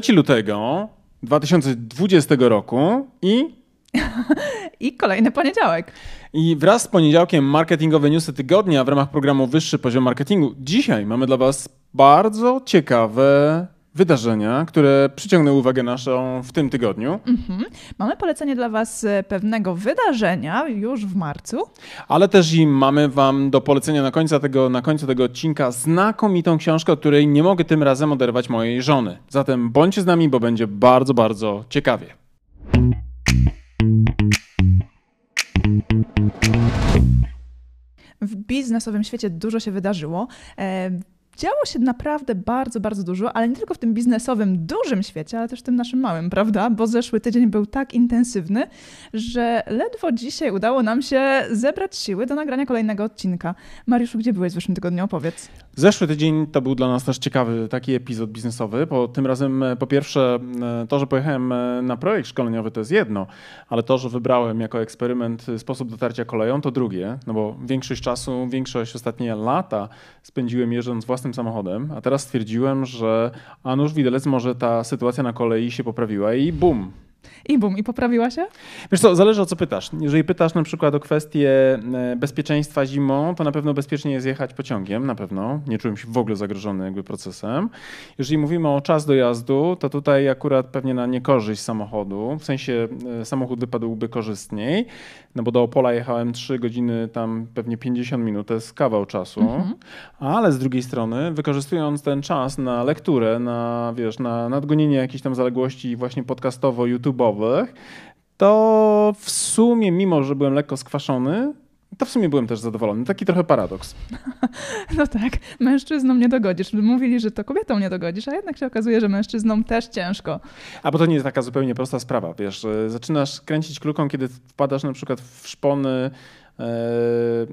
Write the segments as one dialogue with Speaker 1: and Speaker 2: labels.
Speaker 1: 3 lutego 2020 roku i
Speaker 2: I kolejny poniedziałek.
Speaker 1: I wraz z poniedziałkiem marketingowe newsy tygodnia w ramach programu Wyższy Poziom Marketingu. Dzisiaj mamy dla Was bardzo ciekawe wydarzenia, które przyciągnęły uwagę naszą w tym tygodniu.
Speaker 2: Mhm. Mamy polecenie dla Was e, pewnego wydarzenia już w marcu.
Speaker 1: Ale też i mamy Wam do polecenia na końcu tego, na końcu tego odcinka znakomitą książkę, od której nie mogę tym razem oderwać mojej żony. Zatem bądźcie z nami, bo będzie bardzo, bardzo ciekawie.
Speaker 2: W biznesowym świecie dużo się wydarzyło. Działo się naprawdę bardzo, bardzo dużo, ale nie tylko w tym biznesowym, dużym świecie, ale też w tym naszym małym, prawda? Bo zeszły tydzień był tak intensywny, że ledwo dzisiaj udało nam się zebrać siły do nagrania kolejnego odcinka. Mariuszu, gdzie byłeś w zeszłym tygodniu? Opowiedz.
Speaker 1: Zeszły tydzień to był dla nas też ciekawy taki epizod biznesowy, bo tym razem e, po pierwsze e, to, że pojechałem e, na projekt szkoleniowy to jest jedno, ale to, że wybrałem jako eksperyment sposób dotarcia koleją to drugie, no bo większość czasu, większość ostatnie lata spędziłem jeżdżąc własnym samochodem, a teraz stwierdziłem, że a nuż widelec może ta sytuacja na kolei się poprawiła i bum,
Speaker 2: i bum, i poprawiła się?
Speaker 1: Wiesz co, zależy o co pytasz. Jeżeli pytasz na przykład o kwestię e, bezpieczeństwa zimą, to na pewno bezpiecznie jest jechać pociągiem, na pewno. Nie czułem się w ogóle zagrożony jakby procesem. Jeżeli mówimy o czas dojazdu, to tutaj akurat pewnie na niekorzyść samochodu, w sensie e, samochód wypadłby korzystniej, no bo do Opola jechałem 3 godziny, tam pewnie 50 minut, to jest kawał czasu, mhm. ale z drugiej strony wykorzystując ten czas na lekturę, na wiesz, na nadgonienie jakichś tam zaległości właśnie podcastowo, To w sumie, mimo że byłem lekko skwaszony, to w sumie byłem też zadowolony. Taki trochę paradoks.
Speaker 2: No tak, mężczyznom nie dogodzisz. Mówili, że to kobietom nie dogodzisz, a jednak się okazuje, że mężczyznom też ciężko.
Speaker 1: A bo to nie jest taka zupełnie prosta sprawa, wiesz, zaczynasz kręcić kluką, kiedy wpadasz na przykład w szpony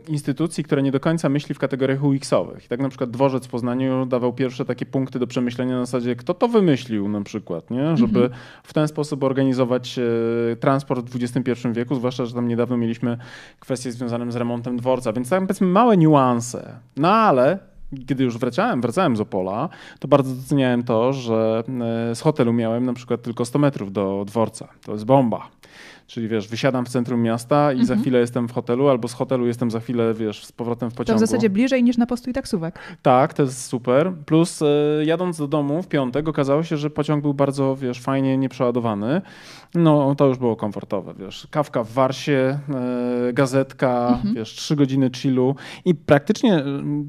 Speaker 1: instytucji, która nie do końca myśli w kategoriach UX-owych. I tak na przykład dworzec w Poznaniu dawał pierwsze takie punkty do przemyślenia na zasadzie, kto to wymyślił na przykład, nie? żeby mhm. w ten sposób organizować e, transport w XXI wieku, zwłaszcza, że tam niedawno mieliśmy kwestie związane z remontem dworca, więc tam powiedzmy małe niuanse. No ale kiedy już wracałem, wracałem z Opola, to bardzo doceniałem to, że e, z hotelu miałem na przykład tylko 100 metrów do dworca. To jest bomba. Czyli wiesz, wysiadam w centrum miasta i za mhm. chwilę jestem w hotelu, albo z hotelu jestem za chwilę, wiesz, z powrotem w pociągu.
Speaker 2: To w zasadzie bliżej niż na postój taksówek.
Speaker 1: Tak, to jest super. Plus y, jadąc do domu w piątek okazało się, że pociąg był bardzo, wiesz, fajnie nieprzeładowany. No, to już było komfortowe, wiesz. Kawka w Warsie, y, gazetka, mhm. wiesz, trzy godziny chillu i praktycznie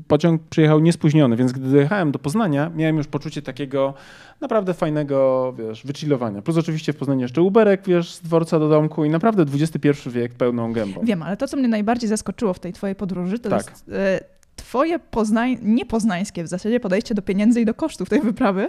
Speaker 1: pociąg przyjechał niespóźniony, więc gdy dojechałem do Poznania, miałem już poczucie takiego naprawdę fajnego, wiesz, wychillowania. Plus oczywiście w Poznaniu jeszcze Uberek, wiesz, z dworca do domku i naprawdę XXI wiek pełną gębą.
Speaker 2: Wiem, ale to, co mnie najbardziej zaskoczyło w tej twojej podróży, to tak. jest... Y twoje poznań, niepoznańskie w zasadzie podejście do pieniędzy i do kosztów tej wyprawy,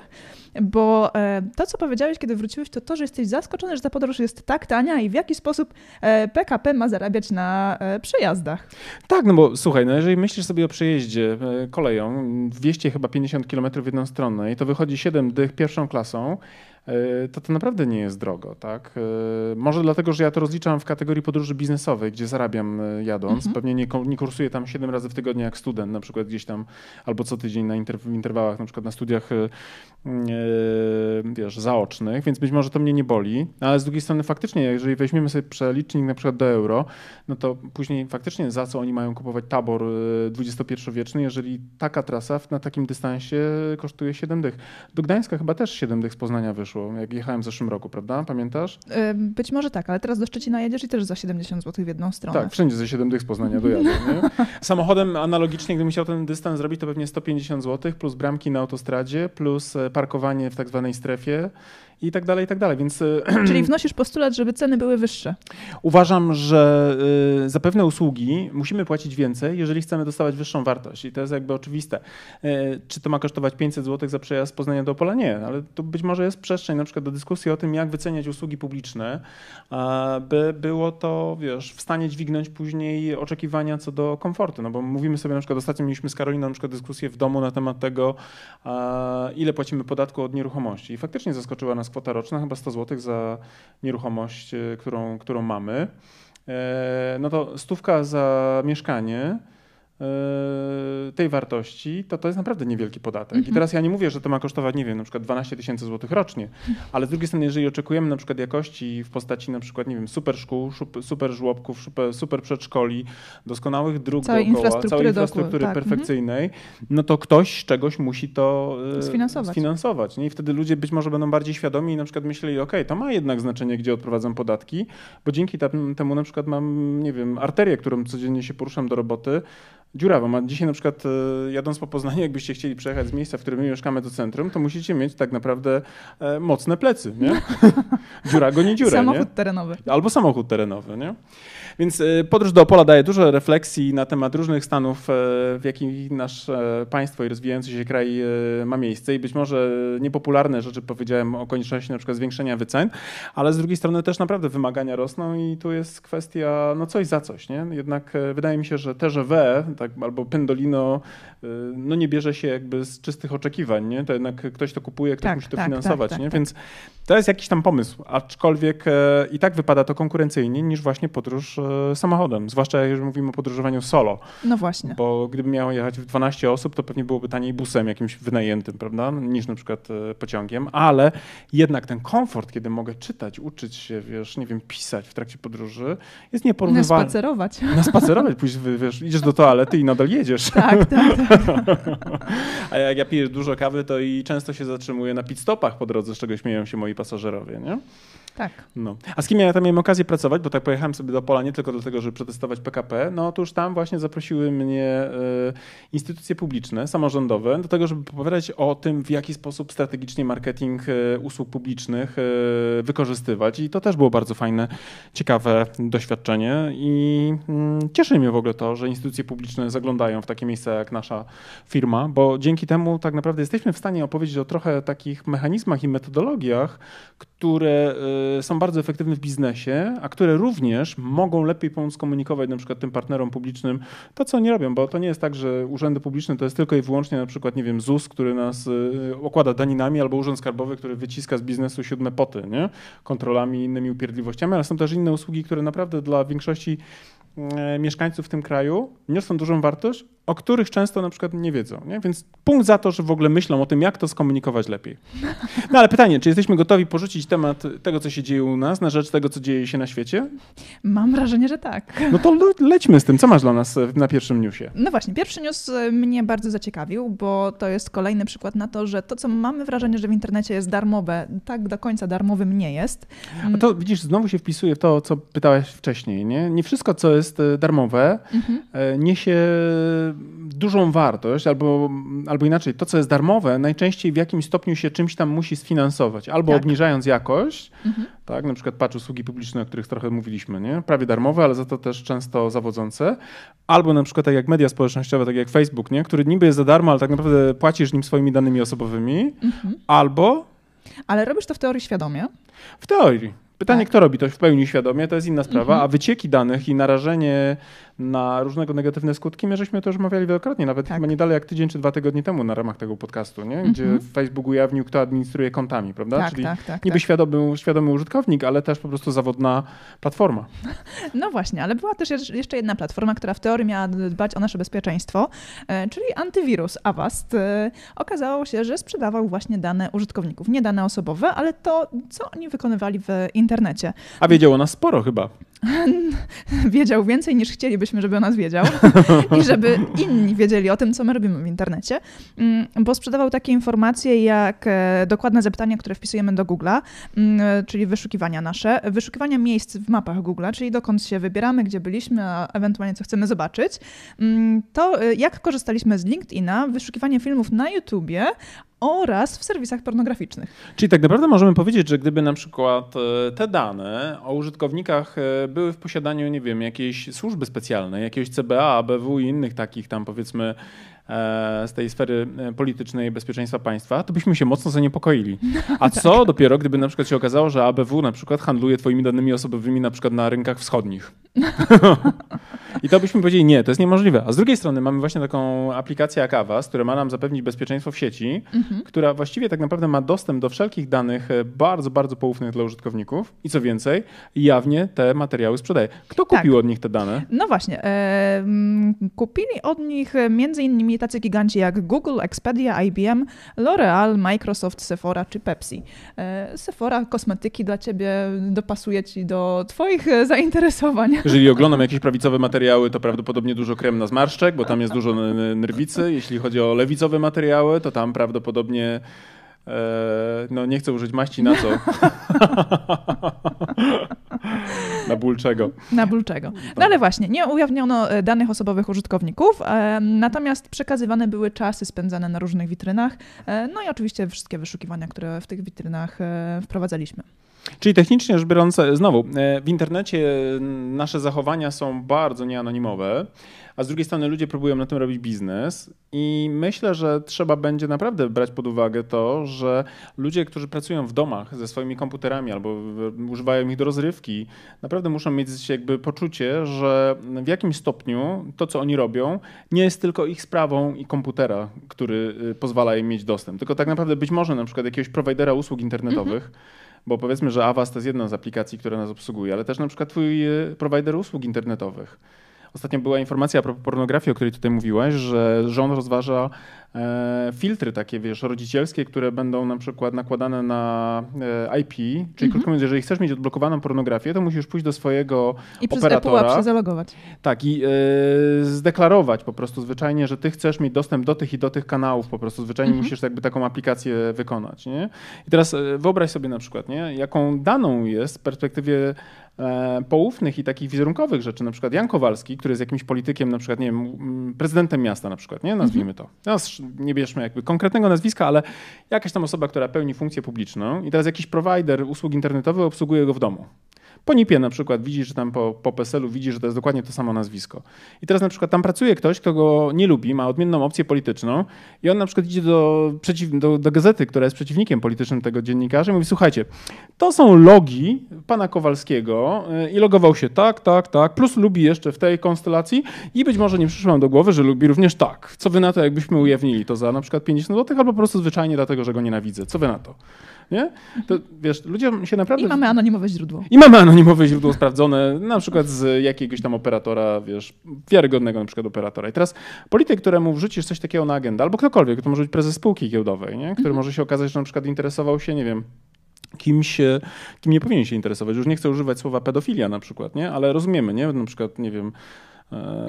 Speaker 2: bo e, to, co powiedziałeś, kiedy wróciłeś, to to, że jesteś zaskoczony, że ta podróż jest tak tania i w jaki sposób e, PKP ma zarabiać na e, przejazdach.
Speaker 1: Tak, no bo słuchaj, no jeżeli myślisz sobie o przejeździe koleją, 200 chyba 50 km i to wychodzi 7 dych pierwszą klasą, E, to to naprawdę nie jest drogo. Tak? E, może dlatego, że ja to rozliczam w kategorii podróży biznesowej, gdzie zarabiam e, jadąc. Mhm. Pewnie nie, nie kursuję tam 7 razy w tygodniu jak student, na przykład gdzieś tam, albo co tydzień na inter, w interwałach, na przykład na studiach wiesz, zaocznych, więc być może to mnie nie boli, ale z drugiej strony faktycznie, jeżeli weźmiemy sobie przelicznik na przykład do euro, no to później faktycznie za co oni mają kupować tabor XXI-wieczny, jeżeli taka trasa na takim dystansie kosztuje 7 dych. Do Gdańska chyba też 7 dych z Poznania wyszło wyszło, jak jechałem w zeszłym roku, prawda? Pamiętasz?
Speaker 2: Być może tak, ale teraz do Szczecina jedziesz i też za 70 zł w jedną stronę.
Speaker 1: Tak, wszędzie za 7 dych z Poznania dojadę. Nie? Samochodem analogicznie, gdybym chciał ten dystans zrobić, to pewnie 150 zł, plus bramki na autostradzie, plus e, parkowanie w tak zwanej strefie i tak dalej, i tak dalej. Więc... E,
Speaker 2: Czyli wnosisz postulat, żeby ceny były wyższe?
Speaker 1: Uważam, że e, za pewne usługi musimy płacić więcej, jeżeli chcemy dostawać wyższą wartość. I to jest jakby oczywiste. E, czy to ma kosztować 500 zł za przejazd z Poznania do Opola? Nie, ale to być może jest przestrzeń na przykład do dyskusji o tym, jak wyceniać usługi publiczne, by było to, wiesz, w stanie dźwignąć później oczekiwania co do komfortu. No bo mówimy sobie na przykład, ostatnio mieliśmy z Karoliną na przykład dyskusję w domu na temat tego, ile płacimy podatku od nieruchomości. I faktycznie zaskoczyła nas kwota roczna, chyba 100 zł za nieruchomość, e, którą, którą mamy. E, no to stówka za mieszkanie tej wartości, to to jest naprawdę niewielki podatek.
Speaker 2: Mhm.
Speaker 1: I teraz ja nie mówię, że to ma kosztować, nie wiem, na przykład 12 tysięcy złotych rocznie, ale z drugiej strony, jeżeli oczekujemy na przykład jakości w postaci na przykład, nie wiem, super szkół, super żłobków, super, przedszkoli, doskonałych dróg
Speaker 2: Całej
Speaker 1: dookoła,
Speaker 2: infrastruktury
Speaker 1: całej infrastruktury
Speaker 2: tak.
Speaker 1: perfekcyjnej, no to ktoś z czegoś musi to e,
Speaker 2: Sfinansować.
Speaker 1: sfinansować nie? I wtedy ludzie być może będą bardziej świadomi i na przykład myśleli, ok, to ma jednak znaczenie, gdzie odprowadzam podatki, bo dzięki tem- temu na przykład mam, nie wiem, arterię, którą codziennie się poruszam do roboty, dziurawą. A dzisiaj na przykład e, jadąc po Poznaniu, jakbyście chcieli przejechać z miejsca, w którym my mieszkamy do centrum, to musicie mieć tak naprawdę e, mocne plecy, nie? Dziura go nie dziurę,
Speaker 2: Samochód
Speaker 1: nie?
Speaker 2: terenowy.
Speaker 1: Albo samochód terenowy, nie? Więc e, podróż do Opola daje dużo refleksji na temat różnych stanów, e, w jakich nasze państwo i rozwijający się kraj e, ma miejsce i być może niepopularne rzeczy powiedziałem o konieczności na przykład zwiększenia wycen, ale z drugiej strony też naprawdę wymagania rosną i tu jest kwestia no coś za coś, nie? Jednak wydaje mi się, że TGW tak, albo Pendolino no nie bierze się jakby z czystych oczekiwań, nie? To jednak ktoś to kupuje, ktoś
Speaker 2: Tak,
Speaker 1: musi to
Speaker 2: tak,
Speaker 1: finansować,
Speaker 2: tak,
Speaker 1: nie?
Speaker 2: tak,
Speaker 1: Więc to jest jakiś tam pomysł, aczkolwiek i tak wypada to konkurencyjniej niż właśnie podróż samochodem, zwłaszcza jeżeli mówimy o podróżowaniu solo,
Speaker 2: No właśnie.
Speaker 1: bo gdyby miało jechać w 12 osób, to pewnie byłoby taniej busem jakimś wynajętym, prawda, niż na przykład e, pociągiem, ale jednak ten komfort, kiedy mogę czytać, uczyć się, wiesz, nie wiem, pisać w trakcie podróży, jest
Speaker 2: Na
Speaker 1: nieporównywalny.
Speaker 2: spacerować.
Speaker 1: Na spacerować, pójść, wiesz, idziesz do toalety i nadal jedziesz.
Speaker 2: Tak, tak, tak.
Speaker 1: A jak ja piję dużo kawy, to i często się zatrzymuję na pit stopach po drodze, z czego śmieją się moi pasażerowie, nie?
Speaker 2: Tak.
Speaker 1: No. A z kim ja tam miałem okazję pracować, bo tak pojechałem sobie do Pola nie tylko dlatego, żeby przetestować PKP, no otóż tam właśnie zaprosiły mnie e, instytucje publiczne, samorządowe, do tego, żeby opowiadać o tym, w jaki sposób strategicznie marketing e, usług publicznych e, wykorzystywać. I to też było bardzo fajne, ciekawe doświadczenie i mm, cieszy mnie w ogóle to, że instytucje publiczne zaglądają w takie miejsca jak nasza firma, bo dzięki temu tak naprawdę jesteśmy w stanie opowiedzieć o trochę takich mechanizmach i metodologiach, które są bardzo efektywne w biznesie, a które również mogą lepiej pomóc komunikować na przykład tym partnerom publicznym to, co oni robią, bo to nie jest tak, że urzędy publiczne to jest tylko i wyłącznie na przykład, nie wiem, ZUS, który nas y, okłada daninami, albo Urząd Skarbowy, który wyciska z biznesu siódme poty, nie? Kontrolami i innymi upierdliwościami, ale są też inne usługi, które naprawdę dla większości mieszkańców w tym kraju niosą dużą wartość, o których często na przykład nie wiedzą. Nie? Więc punkt za to, że w ogóle myślą o tym, jak to skomunikować lepiej. No ale pytanie, czy jesteśmy gotowi porzucić temat tego, co się dzieje u nas, na rzecz tego, co dzieje się na świecie?
Speaker 2: Mam wrażenie, że tak.
Speaker 1: No to le- lećmy z tym. Co masz dla nas e, na pierwszym newsie?
Speaker 2: No właśnie, pierwszy news e, mnie bardzo zaciekawił, bo to jest kolejny przykład na to, że to, co mamy wrażenie, że w internecie jest darmowe, tak do końca darmowym nie jest.
Speaker 1: A to widzisz, znowu się wpisuje w to, co pytałaś wcześniej. Nie, nie wszystko, co jest e, darmowe,
Speaker 2: Mhm.
Speaker 1: e, niesie dużą wartość, albo, albo inaczej, to, co jest darmowe, najczęściej w jakimś stopniu się czymś tam musi sfinansować, albo
Speaker 2: Tak.
Speaker 1: obniżając jakość,
Speaker 2: Mhm.
Speaker 1: tak, na przykład patrz usługi publiczne, o których trochę mówiliśmy, nie? prawie darmowe, ale za to też często zawodzące, albo na przykład tak jak media społecznościowe, tak jak Facebook, nie? który niby jest za darmo, ale tak naprawdę płacisz nim swoimi danymi osobowymi,
Speaker 2: Mhm.
Speaker 1: albo
Speaker 2: Ale robisz to w teorii świadomie.
Speaker 1: w teorii. Pytanie,
Speaker 2: Tak.
Speaker 1: kto robi to w pełni świadomie, to jest inna sprawa,
Speaker 2: Mhm.
Speaker 1: a wycieki danych i narażenie na różnego negatywne skutki, my żeśmy to już omawiali wielokrotnie, nawet
Speaker 2: Tak.
Speaker 1: chyba nie dalej jak tydzień czy dwa tygodnie temu na ramach tego podcastu, nie? gdzie
Speaker 2: Mhm.
Speaker 1: Facebook ujawnił, kto administruje kontami, prawda?
Speaker 2: Tak,
Speaker 1: Czyli
Speaker 2: tak, tak.
Speaker 1: niby
Speaker 2: tak.
Speaker 1: świadomy, świadomy użytkownik, ale też po prostu zawodna platforma.
Speaker 2: No właśnie, ale była też jeszcze jedna platforma, która w teorii miała dbać o nasze bezpieczeństwo, e, czyli antywirus Avast. E, Okazało się, że sprzedawał właśnie dane użytkowników, nie dane osobowe, ale to, co oni wykonywali w internecie.
Speaker 1: A wiedziało nas sporo chyba.
Speaker 2: Wiedział więcej niż chcielibyśmy, żeby o nas wiedział. I żeby inni wiedzieli o tym, co my robimy w internecie, Mm, bo sprzedawał takie informacje jak e, dokładne zapytania, które wpisujemy do Google'a, mm, e, czyli wyszukiwania nasze, wyszukiwania miejsc w mapach Google'a, czyli dokąd się wybieramy, gdzie byliśmy, a ewentualnie co chcemy zobaczyć, Mm, to e, jak korzystaliśmy z LinkedIna, wyszukiwanie filmów na YouTubie oraz w serwisach pornograficznych.
Speaker 1: Czyli tak naprawdę możemy powiedzieć, że gdyby na przykład te dane o użytkownikach były w posiadaniu, nie wiem, jakiejś służby specjalnej, jakiegoś CBA, ABW i innych takich tam powiedzmy z tej sfery e, politycznej bezpieczeństwa państwa, to byśmy się mocno zaniepokoili. A co tak. dopiero, gdyby na przykład się okazało, że ABW na przykład handluje twoimi danymi osobowymi na przykład na rynkach wschodnich. I to byśmy powiedzieli, nie, to jest niemożliwe. A z drugiej strony mamy właśnie taką aplikację jak Avast, która ma nam zapewnić bezpieczeństwo w sieci, mhm. która właściwie tak naprawdę ma dostęp do wszelkich danych e, bardzo, bardzo poufnych dla użytkowników i co więcej, jawnie te materiały sprzedaje. Kto kupił tak. od nich te dane?
Speaker 2: No właśnie. E, kupili od nich między innymi tacy giganci jak Google, Expedia, IBM, L'Oreal, Microsoft, Sephora czy Pepsi. E, Sephora kosmetyki dla ciebie dopasuje ci do twoich zainteresowań.
Speaker 1: Jeżeli oglądam jakieś prawicowe materiały, to prawdopodobnie dużo krem na zmarszczek, bo tam jest dużo nerwicy. Jeśli chodzi o lewicowe materiały, to tam prawdopodobnie e, no nie chcę użyć maści na co. na ból czego.
Speaker 2: Na ból czego. No ale właśnie, nie ujawniono e, danych osobowych użytkowników, e, natomiast przekazywane były czasy spędzane na różnych witrynach, e, no i oczywiście wszystkie wyszukiwania, które w tych witrynach wprowadzaliśmy.
Speaker 1: Czyli technicznie rzecz biorąc, znowu, w internecie nasze zachowania są bardzo nieanonimowe, a z drugiej strony ludzie próbują na tym robić biznes i myślę, że trzeba będzie naprawdę brać pod uwagę to, że ludzie, którzy pracują w domach ze swoimi komputerami albo używają ich do rozrywki, naprawdę muszą mieć jakby poczucie, że w jakimś stopniu to, co oni robią, nie jest tylko ich sprawą i komputera, który y, pozwala im mieć dostęp, tylko tak naprawdę być może na przykład jakiegoś prowajdera usług internetowych, mm -hmm bo powiedzmy, że Avast to jest jedna z aplikacji, która nas obsługuje, ale też na przykład twój e, prowajder usług internetowych. Ostatnio była informacja a propos pornografii, o której tutaj mówiłaś, że rząd rozważa E, filtry takie, wiesz, rodzicielskie, które będą na przykład nakładane na e, IP, czyli mhm. krótko mówiąc, jeżeli chcesz mieć odblokowaną pornografię, to musisz pójść do swojego
Speaker 2: I
Speaker 1: operatora.
Speaker 2: I przez zalogować.
Speaker 1: Tak, i e, zdeklarować po prostu zwyczajnie, że ty chcesz mieć dostęp do tych i do tych kanałów, po prostu zwyczajnie mhm. musisz jakby taką aplikację wykonać, nie? I teraz wyobraź sobie na przykład, nie? Jaką daną jest w perspektywie poufnych i takich wizerunkowych rzeczy, na przykład Jan Kowalski, który jest jakimś politykiem, na przykład, nie wiem, prezydentem miasta na przykład, nie? Nazwijmy mhm. to nie bierzmy jakby konkretnego nazwiska, ale jakaś tam osoba, która pełni funkcję publiczną i teraz jakiś provider usług internetowych obsługuje go w domu. Po NIP-ie na przykład widzi, że tam po, po PESEL-u widzi, że to jest dokładnie to samo nazwisko. I teraz na przykład tam pracuje ktoś, kto go nie lubi, ma odmienną opcję polityczną i on na przykład idzie do, przeciw, do, do gazety, która jest przeciwnikiem politycznym tego dziennikarza i mówi, słuchajcie, to są logi pana Kowalskiego y, i logował się tak, tak, tak, plus lubi jeszcze w tej konstelacji i być może nie przyszło do głowy, że lubi również tak. Co wy na to, jakbyśmy ujawnili to za na przykład 50 zł, albo po prostu zwyczajnie dlatego, że go nienawidzę. Co wy na to? Nie? To wiesz, ludzie się naprawdę...
Speaker 2: I mamy anonimowe źródło.
Speaker 1: I mamy anonimowe źródło sprawdzone, na przykład z jakiegoś tam operatora, wiesz, wiarygodnego na przykład operatora. I teraz polityk, któremu wrzucisz coś takiego na agendę, albo ktokolwiek, to może być prezes spółki giełdowej, nie? który mhm. może się okazać, że na przykład interesował się, nie wiem, kimś, kim nie powinien się interesować. Już nie chcę używać słowa pedofilia na przykład, nie? Ale rozumiemy, nie? Na przykład, nie wiem,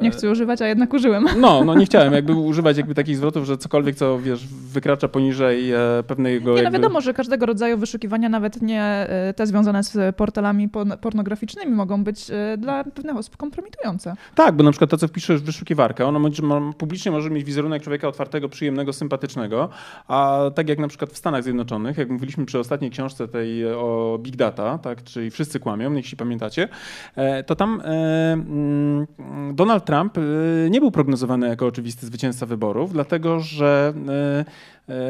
Speaker 2: nie chcę używać, a jednak użyłem.
Speaker 1: No, no nie chciałem jakby używać jakby takich zwrotów, że cokolwiek, co wiesz, wykracza poniżej e, pewnego...
Speaker 2: Nie, no
Speaker 1: jakby...
Speaker 2: no wiadomo, że każdego rodzaju wyszukiwania, nawet nie e, te związane z portalami pornograficznymi, mogą być e, dla pewnych osób kompromitujące.
Speaker 1: Tak, bo na przykład to, co wpiszesz w wyszukiwarkę, ono może, publicznie może mieć wizerunek człowieka otwartego, przyjemnego, sympatycznego, a tak jak na przykład w Stanach Zjednoczonych, jak mówiliśmy przy ostatniej książce tej o Big Data, tak, czyli wszyscy kłamią, jeśli pamiętacie, to tam mm, Donald Trump y, nie był prognozowany jako oczywisty zwycięzca wyborów, dlatego że y,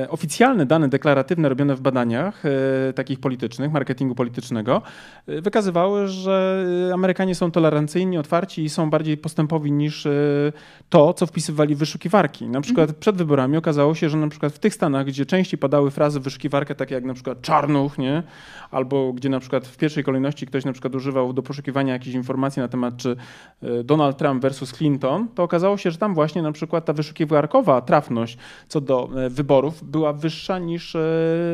Speaker 1: oficjalne dane deklaratywne robione w badaniach e, takich politycznych, marketingu politycznego, e, wykazywały, że Amerykanie są tolerancyjni, otwarci i są bardziej postępowi niż to, co wpisywali w wyszukiwarki. Na przykład mhm. przed wyborami okazało się, że na przykład w tych stanach, gdzie częściej padały frazy w wyszukiwarkę, takie jak na przykład czarnuch, nie? albo gdzie na przykład w pierwszej kolejności ktoś na przykład używał do poszukiwania jakichś informacji na temat, czy Donald Trump versus Clinton, to okazało się, że tam właśnie na przykład ta wyszukiwarkowa trafność co do wyborów była wyższa niż e,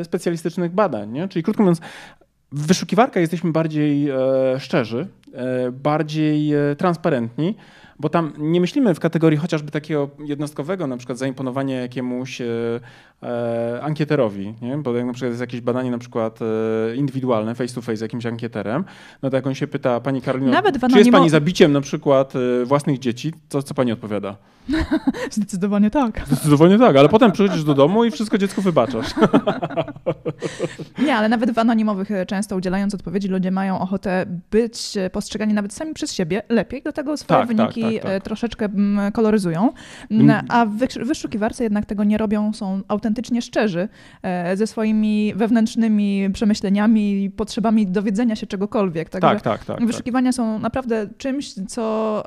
Speaker 1: specjalistycznych badań. Nie? Czyli krótko mówiąc, w wyszukiwarkach jesteśmy bardziej e, szczerzy, e, bardziej transparentni, bo tam nie myślimy w kategorii chociażby takiego jednostkowego, na przykład zaimponowania jakiemuś e, ankieterowi, nie? bo jak na przykład jest jakieś badanie na przykład e, indywidualne, face to face z jakimś ankieterem, no to jak on się pyta, pani Karolino, Nawet czy jest pani zabiciem na przykład e, własnych dzieci, to co pani odpowiada?
Speaker 2: Zdecydowanie tak.
Speaker 1: Zdecydowanie tak, ale potem przychodzisz do domu i wszystko dziecku wybaczasz.
Speaker 2: Nie, ale nawet w anonimowych e, często udzielając odpowiedzi ludzie mają ochotę być postrzegani nawet sami przez siebie lepiej, dlatego swoje tak, tak wyniki tak, tak. troszeczkę mm, koloryzują. Mm, a w wyszukiwarce jednak tego nie robią, są autentycznie szczerzy ze swoimi wewnętrznymi przemyśleniami, potrzebami dowiedzenia się czegokolwiek.
Speaker 1: Także tak, tak, tak.
Speaker 2: Wyszukiwania są naprawdę czymś, co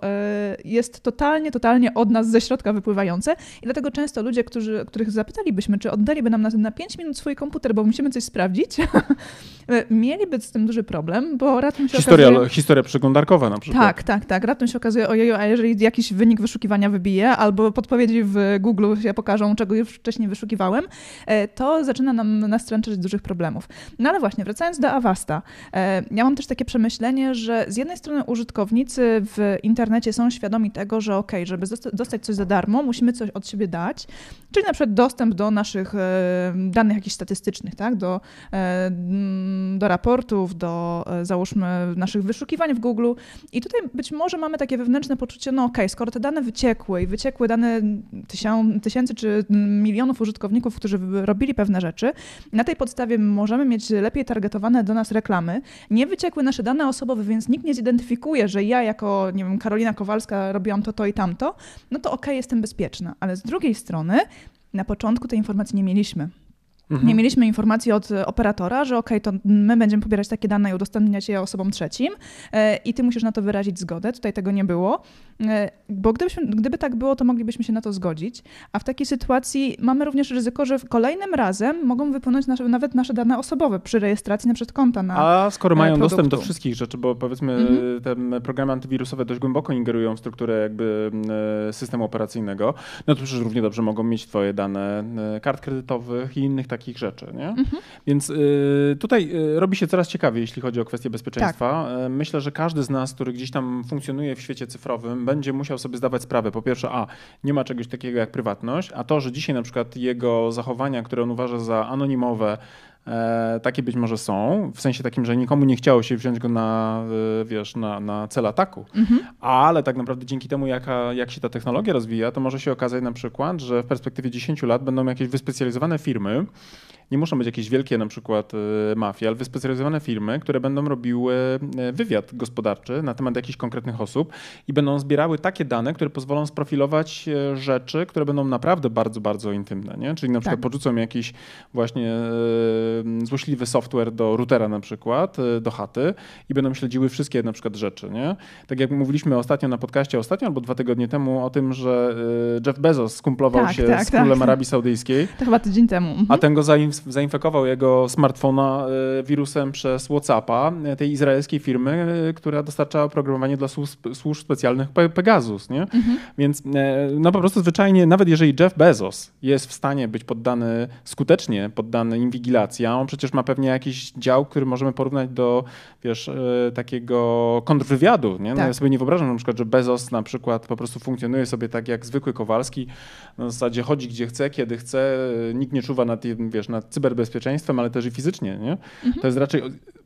Speaker 2: jest totalnie, totalnie od nas ze środka wypływające i dlatego często ludzie, którzy, których zapytalibyśmy, czy oddaliby nam na, na 5 minut swój komputer, bo musimy coś sprawdzić, mieliby z tym duży problem, bo raptem się
Speaker 1: historia,
Speaker 2: okazuje...
Speaker 1: Historia przeglądarkowa na przykład.
Speaker 2: Tak, tak, tak. Raptem się okazuje, ojeju, a jeżeli jakiś wynik wyszukiwania wybije, albo podpowiedzi w Google się pokażą, czego już wcześniej wyszukiwałem, e, to zaczyna nam nastręczać dużych problemów. No ale właśnie, wracając do Avasta, e, ja mam też takie przemyślenie, że z jednej strony użytkownicy w internecie są świadomi tego, że ok, żeby dostać coś za darmo, musimy coś od siebie dać, czyli na przykład dostęp do naszych e, danych jakichś statystycznych, tak, do, do raportów, do załóżmy naszych wyszukiwań w Google i tutaj być może mamy takie wewnętrzne poczucie, no ok, skoro te dane wyciekły i wyciekły dane tysięcy czy milionów użytkowników, którzy robili pewne rzeczy, na tej podstawie możemy mieć lepiej targetowane do nas reklamy, nie wyciekły nasze dane osobowe, więc nikt nie zidentyfikuje, że ja jako, nie wiem, Karolina Kowalska robiłam to, to i tamto, no to ok, jestem bezpieczna. Ale z drugiej strony, na początku tej informacji nie mieliśmy. Mhm. Nie mieliśmy informacji od e, operatora, że ok, to my będziemy pobierać takie dane i udostępniać je osobom trzecim e, i ty musisz na to wyrazić zgodę. Tutaj tego nie było, e, bo gdybyśmy, gdyby tak było, to moglibyśmy się na to zgodzić. A w takiej sytuacji mamy również ryzyko, że kolejnym razem mogą wypłynąć nasze, nawet nasze dane osobowe przy rejestracji na przykład konta na
Speaker 1: A skoro mają produktu. dostęp do wszystkich rzeczy, bo powiedzmy mhm. te programy antywirusowe dość głęboko ingerują w strukturę jakby systemu operacyjnego, no to przecież równie dobrze mogą mieć twoje dane kart kredytowych i innych takich takich rzeczy. Nie? Mhm. Więc y, tutaj y, robi się coraz ciekawiej, jeśli chodzi o kwestie bezpieczeństwa. Tak. Y, myślę, że każdy z nas, który gdzieś tam funkcjonuje w świecie cyfrowym, będzie musiał sobie zdawać sprawę. Po pierwsze, a nie ma czegoś takiego jak prywatność, a to, że dzisiaj na przykład jego zachowania, które on uważa za anonimowe, E, takie być może są, w sensie takim, że nikomu nie chciało się wziąć go na, e, wiesz, na, na cel ataku, mhm. ale tak naprawdę dzięki temu, jaka, jak się ta technologia rozwija, to może się okazać na przykład, że w perspektywie 10 lat będą jakieś wyspecjalizowane firmy, nie muszą być jakieś wielkie na przykład e, mafie, ale wyspecjalizowane firmy, które będą robiły wywiad gospodarczy na temat jakichś konkretnych osób i będą zbierały takie dane, które pozwolą sprofilować rzeczy, które będą naprawdę bardzo, bardzo intymne. Nie? Czyli na przykład tak. porzucą jakiś właśnie złośliwy software do routera na przykład, y, do chaty i będą śledziły wszystkie na przykład rzeczy, nie? Tak jak mówiliśmy ostatnio na podcaście, ostatnio albo dwa tygodnie temu o tym, że y, Jeff Bezos skumplował tak, się tak, z królem tak. Arabii Saudyjskiej.
Speaker 2: To chyba tydzień temu. Mhm.
Speaker 1: A ten go zainfekował jego smartfona y, wirusem przez Whatsappa tej izraelskiej firmy, która dostarczała oprogramowanie dla służb, specjalnych Pegasus, nie? Mhm. Więc no po prostu zwyczajnie, nawet jeżeli Jeff Bezos jest w stanie być poddany skutecznie poddany inwigilacji, a on przecież ma pewnie jakiś dział, który możemy porównać do, wiesz, e, takiego kontrwywiadu, nie? No tak. ja sobie nie wyobrażam na przykład, że Bezos na przykład po prostu funkcjonuje sobie tak jak zwykły Kowalski, na zasadzie chodzi gdzie chce, kiedy chce, e, nikt nie czuwa nad, wiesz, nad cyberbezpieczeństwem, ale też i fizycznie, nie? Mhm. To jest raczej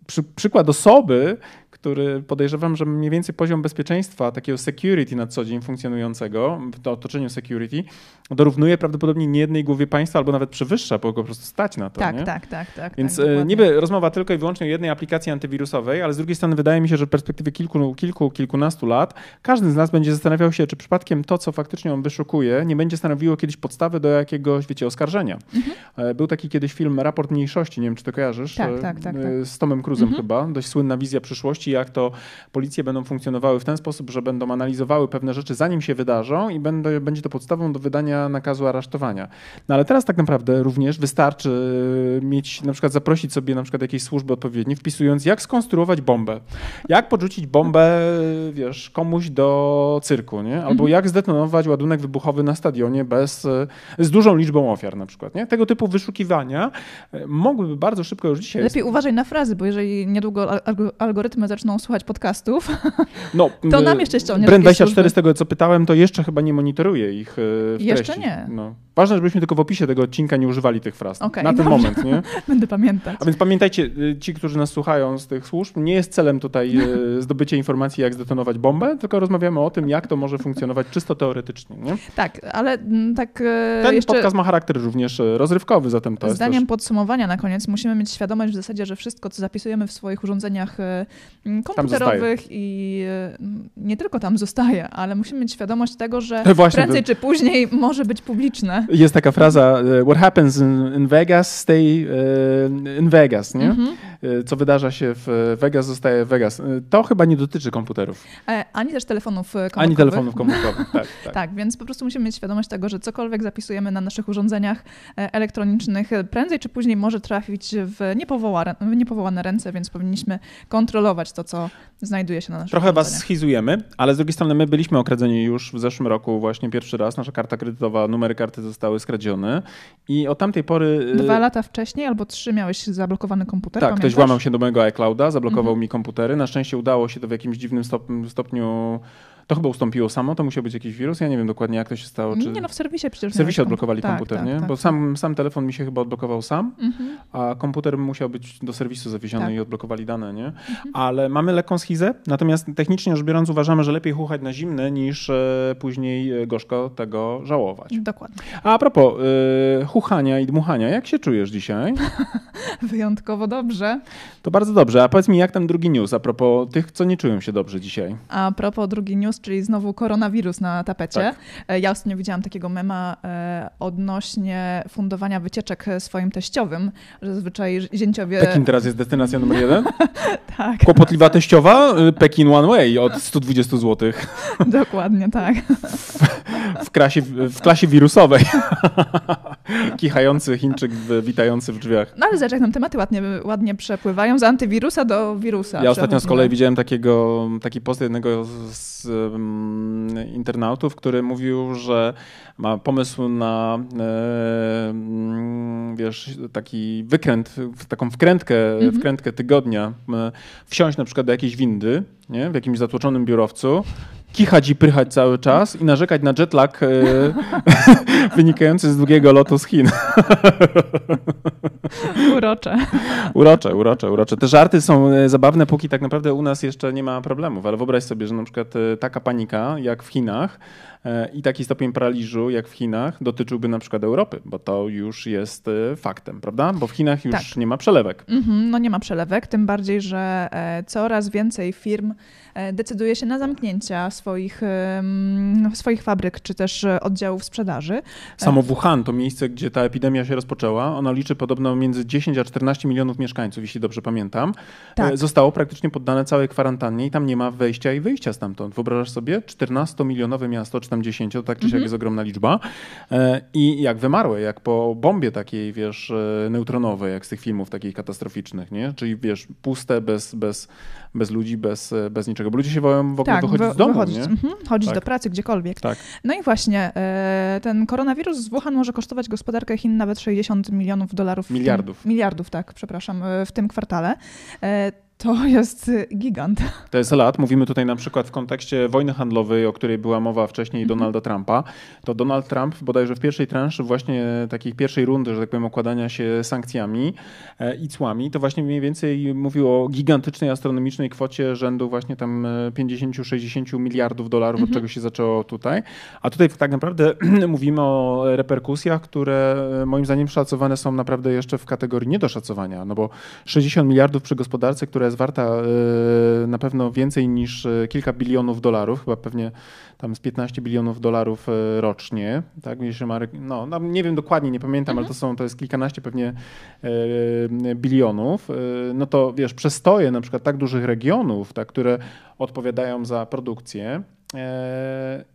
Speaker 1: przy, przykład osoby, który podejrzewam, że mniej więcej poziom bezpieczeństwa, takiego security na co dzień funkcjonującego, w to otoczeniu security, dorównuje prawdopodobnie nie jednej głowie państwa, albo nawet przewyższa, bo po prostu stać na to.
Speaker 2: Tak,
Speaker 1: nie?
Speaker 2: tak, tak, tak.
Speaker 1: Więc
Speaker 2: tak,
Speaker 1: e, niby rozmowa tylko i wyłącznie o jednej aplikacji antywirusowej, ale z drugiej strony wydaje mi się, że w perspektywie kilku, kilku, kilkunastu lat każdy z nas będzie zastanawiał się, czy przypadkiem to, co faktycznie on wyszukuje, nie będzie stanowiło kiedyś podstawy do jakiegoś, wiecie, oskarżenia. Mhm. E, był taki kiedyś film Raport Mniejszości, nie wiem, czy to kojarzysz?
Speaker 2: Tak, tak, tak. tak.
Speaker 1: Z Tomem Cruzem mhm. chyba, dość słynna wizja przyszłości, jak to policje będą funkcjonowały w ten sposób, że będą analizowały pewne rzeczy zanim się wydarzą i będą, będzie to podstawą do wydania nakazu aresztowania. No ale teraz tak naprawdę również wystarczy mieć, na przykład zaprosić sobie na przykład jakieś służby odpowiednie, wpisując jak skonstruować bombę, jak podrzucić bombę, wiesz, komuś do cyrku, nie? Albo mhm. jak zdetonować ładunek wybuchowy na stadionie bez, z dużą liczbą ofiar na przykład, nie? Tego typu wyszukiwania mogłyby bardzo szybko już dzisiaj...
Speaker 2: Lepiej uważaj na frazy, bo jeżeli niedługo algorytmy zaczną słuchać podcastów, no, to nam jeszcze ściągnie.
Speaker 1: Brand24 z tego, co pytałem, to jeszcze chyba nie monitoruje ich e, w
Speaker 2: Jeszcze nie.
Speaker 1: No. Ważne, żebyśmy tylko w opisie tego odcinka nie używali tych fraz. Okay, na ten moment, nie?
Speaker 2: Będę pamiętać.
Speaker 1: A więc pamiętajcie, y, ci, którzy nas słuchają z tych służb, nie jest celem tutaj y, zdobycie informacji, jak zdetonować bombę, tylko rozmawiamy o tym, jak to może funkcjonować czysto teoretycznie. Nie?
Speaker 2: Tak, ale mm, tak
Speaker 1: Ten
Speaker 2: jeszcze...
Speaker 1: podcast ma charakter również rozrywkowy, zatem to
Speaker 2: Zdaniem
Speaker 1: też...
Speaker 2: podsumowania na koniec musimy mieć świadomość w zasadzie, że wszystko, co zapisujemy w swoich urządzeniach komputerowych i e, nie tylko tam zostaje, ale musimy mieć świadomość tego, że Właśnie, prędzej czy później może być publiczne.
Speaker 1: Jest taka fraza, what happens in, in Vegas, stay in Vegas, nie? Mhm. Co wydarza się w Vegas, zostaje w Vegas. To chyba nie dotyczy komputerów.
Speaker 2: Ani też telefonów komórkowych.
Speaker 1: Ani telefonów komórkowych, tak,
Speaker 2: tak. tak, więc po prostu musimy mieć świadomość tego, że cokolwiek zapisujemy na naszych urządzeniach elektronicznych, prędzej czy później może trafić w niepowołane, w niepowołane ręce, więc powinniśmy kontrolować to, co znajduje się na naszym
Speaker 1: Trochę was schizujemy, ale z drugiej strony my byliśmy okradzeni już w zeszłym roku właśnie pierwszy raz. Nasza karta kredytowa, numery karty zostały skradzione i od tamtej pory...
Speaker 2: Y, Dwa lata wcześniej albo trzy miałeś zablokowany komputer,
Speaker 1: Tak, pamiętasz? ktoś włamał się do mojego iClouda, zablokował mhm. mi komputery. Na szczęście udało się to w jakimś dziwnym stopniu to chyba ustąpiło samo, to musiał być jakiś wirus. Ja nie wiem dokładnie, jak to się stało.
Speaker 2: Czy... Nie no, w serwisie przecież.
Speaker 1: W serwisie odblokowali tak, komputer, tak, nie? Tak, Bo sam, sam telefon mi się chyba odblokował sam, mhm. a komputer musiał być do serwisu zawieziony tak. i odblokowali dane, nie? Mhm. Ale mamy lekką schizę, natomiast technicznie rzecz biorąc uważamy, że lepiej chuchać na zimne niż e, później e, gorzko tego żałować.
Speaker 2: Dokładnie.
Speaker 1: A, a propos e, chuchania i dmuchania, jak się czujesz dzisiaj?
Speaker 2: Wyjątkowo dobrze.
Speaker 1: To bardzo dobrze. A powiedz mi, jak ten drugi news a propos tych, co nie czują się dobrze dzisiaj?
Speaker 2: A propos drugi news, czyli znowu koronawirus na tapecie. Tak. E, ja ostatnio widziałam takiego mema e, odnośnie fundowania wycieczek swoim teściowym, że zazwyczaj zięciowie...
Speaker 1: Pekin teraz jest destynacja numer jeden?
Speaker 2: tak.
Speaker 1: Kłopotliwa teściowa? Y, Pekin One Way od 120 zł.
Speaker 2: Dokładnie, tak.
Speaker 1: w, klasie, w klasie wirusowej. Kichający Chińczyk witający w drzwiach.
Speaker 2: No ale zobacz, jak nam tematy ładnie, ładnie przepływają z antywirusa do wirusa.
Speaker 1: Ja ostatnio z kolei widziałem takiego, taki post jednego z um, internautów, który mówił, że ma pomysł na e, mm, wiesz, taki wykręt, taką wkrętkę, -hmm. wkrętkę tygodnia, wsiąść na przykład do jakiejś windy, nie? w jakimś zatłoczonym biurowcu, kichać i prychać cały czas i narzekać na jetlag e, wynikający z długiego lotu z Chin.
Speaker 2: urocze.
Speaker 1: Urocze, urocze, urocze. Te żarty są e, zabawne, póki tak naprawdę u nas jeszcze nie ma problemów, ale wyobraź sobie, że na przykład e, taka panika jak w Chinach i taki stopień paraliżu jak w Chinach dotyczyłby na przykład Europy, bo to już jest faktem, prawda? Bo w Chinach już tak. nie ma przelewek.
Speaker 2: Mm -hmm, no nie ma przelewek, tym bardziej, że coraz więcej firm decyduje się na zamknięcia swoich, swoich fabryk czy też oddziałów sprzedaży.
Speaker 1: Samo Wuhan to miejsce, gdzie ta epidemia się rozpoczęła. Ono liczy podobno między 10 a 14 milionów mieszkańców, jeśli dobrze pamiętam. Tak. E, zostało praktycznie poddane całej kwarantannie i tam nie ma wejścia i wyjścia stamtąd. Wyobrażasz sobie? 14-milionowe miasto, czy tam 10, to tak czy siak mhm. jest ogromna liczba. E, I jak wymarłe, jak po bombie takiej, wiesz, e, neutronowej, jak z tych filmów takich katastroficznych, nie? Czyli wiesz, puste, bez, bez, bez ludzi, bez, bez niczego. Bo ludzie się wołają w ogóle tak, wychodzić z domu, wychodzić, nie? Mhm,
Speaker 2: chodzić tak. do pracy gdziekolwiek. Tak. No i właśnie e, ten koronawirus z Wuhan może kosztować gospodarkę Chin nawet 60 milionów dolarów.
Speaker 1: Miliardów.
Speaker 2: Tym, miliardów, tak, przepraszam, e, w tym kwartale. To jest gigant.
Speaker 1: To jest lat. Mówimy tutaj na przykład w kontekście wojny handlowej, o której była mowa wcześniej -hmm. Donalda Trumpa. To Donald Trump bodajże w pierwszej transzy właśnie takiej pierwszej rundy, że tak powiem, okładania się sankcjami e, i cłami, to właśnie mniej więcej mówił o gigantycznej, astronomicznej kwocie rzędu właśnie tam 50-60 e, miliardów dolarów, od mhm. czego się zaczęło tutaj. A tutaj tak naprawdę mówimy o reperkusjach, które e, moim zdaniem szacowane są naprawdę jeszcze w kategorii niedoszacowania, no bo 60 miliardów przy gospodarce, która jest warta e, na pewno więcej niż e, kilka bilionów dolarów, chyba pewnie tam z 15 bilionów dolarów e, rocznie, tak, no, no nie wiem dokładnie, nie pamiętam, mhm. ale to są, to jest kilkanaście pewnie bilionów, no to wiesz, przestoje na przykład tak dużych regionów, tak, które odpowiadają za produkcję,